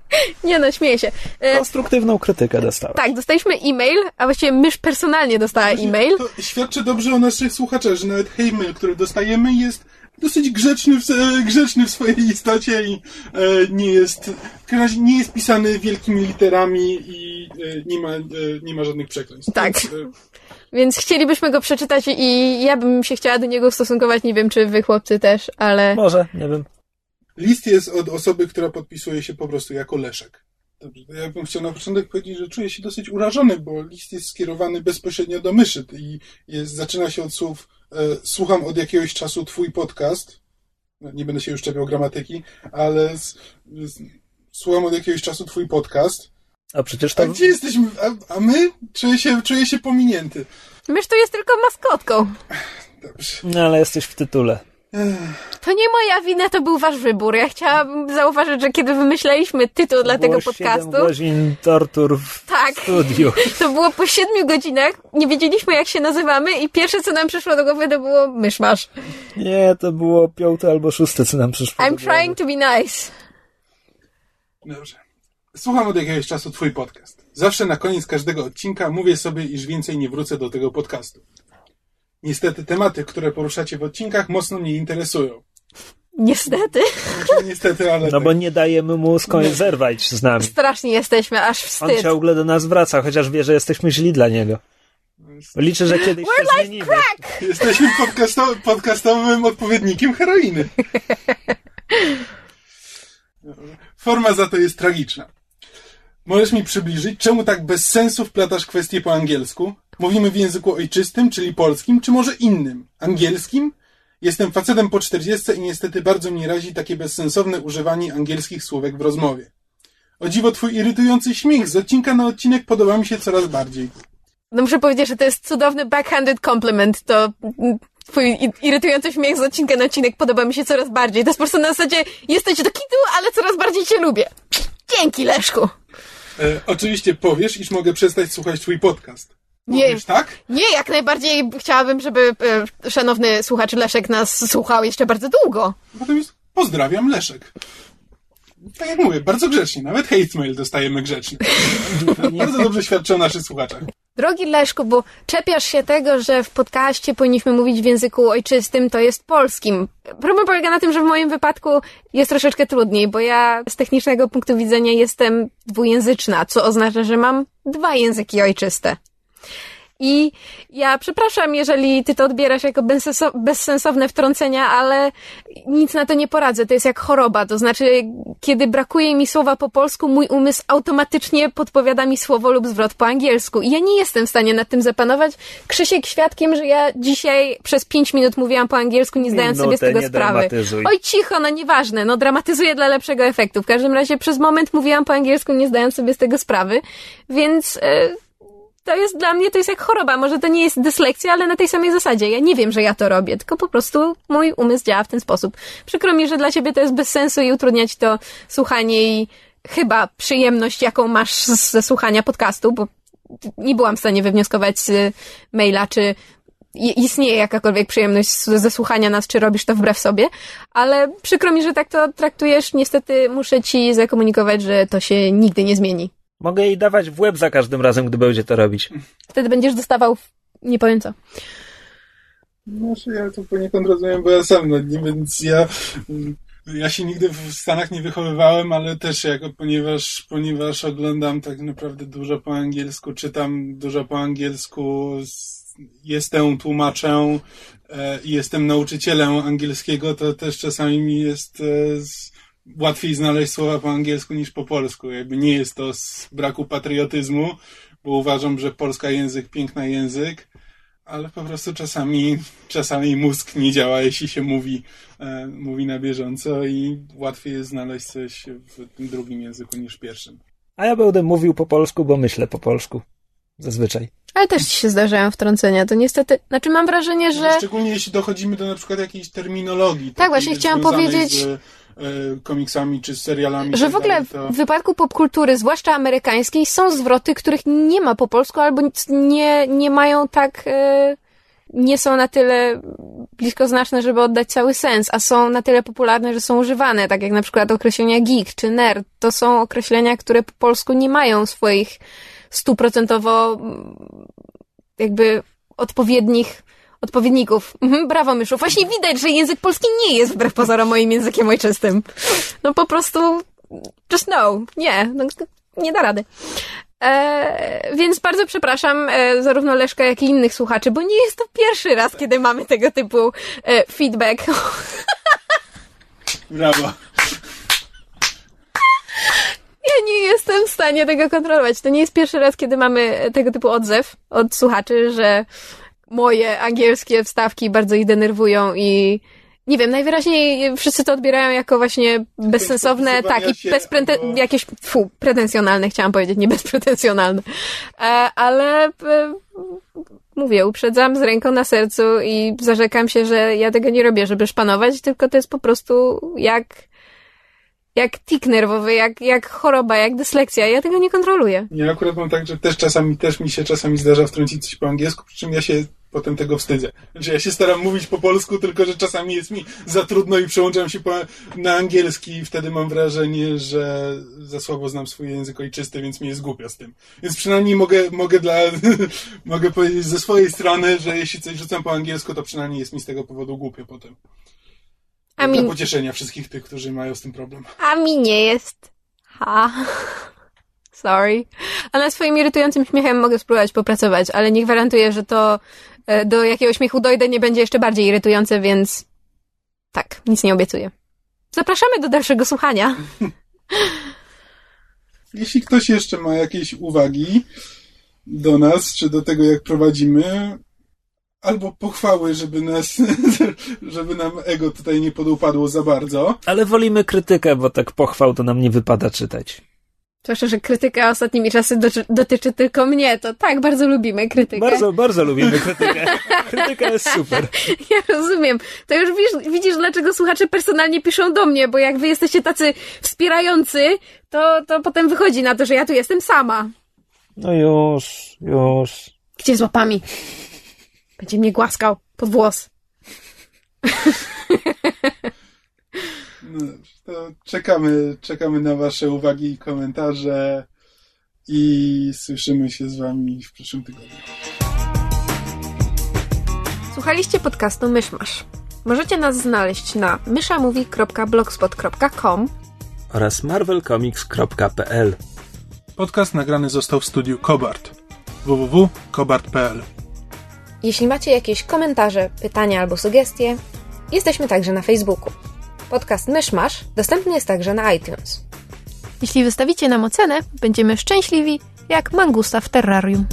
Nie no, śmieję się. E, Konstruktywną krytykę dostałem. Tak, dostaliśmy e-mail, a właściwie mysz personalnie dostała e-mail. To świadczy dobrze o naszych słuchaczach, że nawet hate mail, który dostajemy jest dosyć grzeczny w, e, grzeczny w swojej istocie i e, nie jest w każdym razie nie jest pisany wielkimi literami i e, nie, ma, e, nie ma żadnych przekleństw. Tak. Więc, e, więc chcielibyśmy go przeczytać i ja bym się chciała do niego ustosunkować. Nie wiem, czy wy chłopcy też, ale. Może, nie wiem. List jest od osoby, która podpisuje się po prostu jako Leszek. Dobrze, to ja bym chciał na początek powiedzieć, że czuję się dosyć urażony, bo list jest skierowany bezpośrednio do myszy i jest, zaczyna się od słów e, słucham od jakiegoś czasu twój podcast. No, nie będę się już czepiał gramatyki, ale z, z, słucham od jakiegoś czasu twój podcast. A przecież to... A gdzie jesteśmy? A, a my? Czuję się, czuję się pominięty. Mysz to jest tylko maskotką. Dobrze. No ale jesteś w tytule. To nie moja wina, to był wasz wybór. Ja chciałabym zauważyć, że kiedy wymyślaliśmy tytuł dla tego podcastu. godzin tortur w tak, studiu. To było po siedmiu godzinach. Nie wiedzieliśmy, jak się nazywamy, i pierwsze, co nam przyszło do głowy, to było myszmasz. Nie, to było piąte albo szóste, co nam przyszło. I'm trying to be nice. Dobrze. Słucham od jakiegoś czasu Twój podcast. Zawsze na koniec każdego odcinka mówię sobie, iż więcej nie wrócę do tego podcastu. Niestety tematy, które poruszacie w odcinkach, mocno mnie interesują. Niestety. Znaczy, niestety, ale. No tak. bo nie dajemy mu skąd zerwać z nami. Strasznie jesteśmy, aż wstyd. On ciągle do nas wraca, chociaż wie, że jesteśmy źli dla niego. Liczę, że kiedyś We're się like zmienimy. Crack! Jesteśmy podcasto podcastowym odpowiednikiem heroiny. Forma za to jest tragiczna. Możesz mi przybliżyć, czemu tak bez sensu wplatasz kwestie po angielsku? Mówimy w języku ojczystym, czyli polskim, czy może innym? Angielskim? Jestem facetem po czterdziestce i niestety bardzo mnie razi takie bezsensowne używanie angielskich słówek w rozmowie. O dziwo, twój irytujący śmiech z odcinka na odcinek podoba mi się coraz bardziej. No muszę powiedzieć, że to jest cudowny backhanded compliment. To twój irytujący śmiech z odcinka na odcinek podoba mi się coraz bardziej. To jest po prostu na zasadzie jesteś do kitu, ale coraz bardziej cię lubię. Dzięki, Leszku. E, oczywiście powiesz, iż mogę przestać słuchać twój podcast. Nie, tak? Nie, jak najbardziej chciałabym, żeby e, szanowny słuchacz Leszek nas słuchał jeszcze bardzo długo. Natomiast pozdrawiam Leszek. Tak jak mówię, bardzo grzecznie. Nawet hate mail dostajemy grzecznie. bardzo dobrze świadczy o naszych słuchaczach. Drogi Leszku, bo czepiasz się tego, że w podcaście powinniśmy mówić w języku ojczystym, to jest polskim. Problem polega na tym, że w moim wypadku jest troszeczkę trudniej, bo ja z technicznego punktu widzenia jestem dwujęzyczna, co oznacza, że mam dwa języki ojczyste. I ja przepraszam, jeżeli ty to odbierasz jako bezsensowne wtrącenia, ale nic na to nie poradzę. To jest jak choroba. To znaczy, kiedy brakuje mi słowa po polsku, mój umysł automatycznie podpowiada mi słowo lub zwrot po angielsku. I ja nie jestem w stanie nad tym zapanować. Krzysiek świadkiem, że ja dzisiaj przez pięć minut mówiłam po angielsku, nie zdając sobie z tego sprawy. Oj, cicho, no nieważne. No dramatyzuję dla lepszego efektu. W każdym razie przez moment mówiłam po angielsku, nie zdając sobie z tego sprawy. Więc... Yy, to jest dla mnie, to jest jak choroba. Może to nie jest dyslekcja, ale na tej samej zasadzie. Ja nie wiem, że ja to robię, tylko po prostu mój umysł działa w ten sposób. Przykro mi, że dla ciebie to jest bez sensu i utrudniać to słuchanie i chyba przyjemność, jaką masz ze słuchania podcastu, bo nie byłam w stanie wywnioskować z maila, czy istnieje jakakolwiek przyjemność ze słuchania nas, czy robisz to wbrew sobie, ale przykro mi, że tak to traktujesz. Niestety muszę ci zakomunikować, że to się nigdy nie zmieni. Mogę jej dawać w łeb za każdym razem, gdy będzie to robić. Wtedy będziesz dostawał, w... nie powiem co. Znaczy ja to poniekąd rozumiem, bo ja sam, no, nie, więc ja, ja się nigdy w Stanach nie wychowywałem, ale też jako, ponieważ, ponieważ oglądam tak naprawdę dużo po angielsku, czytam dużo po angielsku, jestem tłumaczem e, i jestem nauczycielem angielskiego, to też czasami mi jest e, łatwiej znaleźć słowa po angielsku niż po polsku. Jakby nie jest to z braku patriotyzmu, bo uważam, że polska język, piękny język, ale po prostu czasami, czasami mózg nie działa, jeśli się mówi, e, mówi na bieżąco i łatwiej jest znaleźć coś w drugim języku niż w pierwszym. A ja będę mówił po polsku, bo myślę po polsku. Zazwyczaj. Ale też ci się zdarzają wtrącenia. To niestety, znaczy mam wrażenie, że... Szczególnie jeśli dochodzimy do na przykład jakiejś terminologii. Tak, właśnie chciałam powiedzieć... Z, E, komiksami czy serialami. Że w ogóle to... w wypadku popkultury, zwłaszcza amerykańskiej, są zwroty, których nie ma po polsku albo nie, nie mają tak. E, nie są na tyle blisko znaczne, żeby oddać cały sens, a są na tyle popularne, że są używane, tak jak na przykład określenia geek czy nerd. To są określenia, które po polsku nie mają swoich stuprocentowo jakby odpowiednich odpowiedników. Mhm, brawo, Myszu. Właśnie widać, że język polski nie jest wbrew pozorom moim językiem ojczystym. No po prostu just no. Nie. No, nie da rady. E, więc bardzo przepraszam e, zarówno Leszka, jak i innych słuchaczy, bo nie jest to pierwszy raz, kiedy mamy tego typu e, feedback. Brawo. Ja nie jestem w stanie tego kontrolować. To nie jest pierwszy raz, kiedy mamy tego typu odzew od słuchaczy, że moje angielskie wstawki bardzo ich denerwują i nie wiem, najwyraźniej wszyscy to odbierają jako właśnie bezsensowne, tak, i bezprete- bo... jakieś, fu, pretensjonalne, chciałam powiedzieć, nie bezpretensjonalne. E, ale e, mówię, uprzedzam z ręką na sercu i zarzekam się, że ja tego nie robię, żeby szpanować, tylko to jest po prostu jak jak tik nerwowy, jak, jak choroba, jak dyslekcja. Ja tego nie kontroluję. Ja akurat mam tak, że też czasami, też mi się czasami zdarza wtrącić coś po angielsku, przy czym ja się potem tego wstydzę. Znaczy ja się staram mówić po polsku, tylko że czasami jest mi za trudno i przełączam się po, na angielski i wtedy mam wrażenie, że za słabo znam swój język ojczysty, więc mi jest głupio z tym. Więc przynajmniej mogę, mogę dla, mogę powiedzieć ze swojej strony, że jeśli coś rzucam po angielsku, to przynajmniej jest mi z tego powodu głupio potem. A mi... Dla pocieszenia wszystkich tych, którzy mają z tym problem. A mi nie jest. Ha. Sorry. A na swoim irytującym śmiechem mogę spróbować popracować, ale nie gwarantuję, że to e, do jakiegoś śmiechu dojdę nie będzie jeszcze bardziej irytujące, więc tak, nic nie obiecuję. Zapraszamy do dalszego słuchania. Jeśli ktoś jeszcze ma jakieś uwagi do nas, czy do tego, jak prowadzimy, albo pochwały, żeby nas, żeby nam ego tutaj nie podupadło za bardzo. Ale wolimy krytykę, bo tak pochwał to nam nie wypada czytać. Zwłaszcza, że krytyka ostatnimi czasy dotyczy tylko mnie, to tak, bardzo lubimy krytykę. Bardzo, bardzo lubimy krytykę. Krytyka jest super. Ja rozumiem. To już widzisz, widzisz, dlaczego słuchacze personalnie piszą do mnie, bo jak wy jesteście tacy wspierający, to, to potem wychodzi na to, że ja tu jestem sama. No już, już. Gdzie z łapami? Będzie mnie głaskał pod włos. No, to czekamy, czekamy na Wasze uwagi i komentarze i słyszymy się z Wami w przyszłym tygodniu. Słuchaliście podcastu Myszmasz. Możecie nas znaleźć na myszamovie.blogspot.com oraz marvelcomics.pl. Podcast nagrany został w studiu Kobart www.kobart.pl Jeśli macie jakieś komentarze, pytania albo sugestie, jesteśmy także na Facebooku. Podcast Myszmasz dostępny jest także na iTunes. Jeśli wystawicie nam ocenę, będziemy szczęśliwi jak mangusta w terrarium.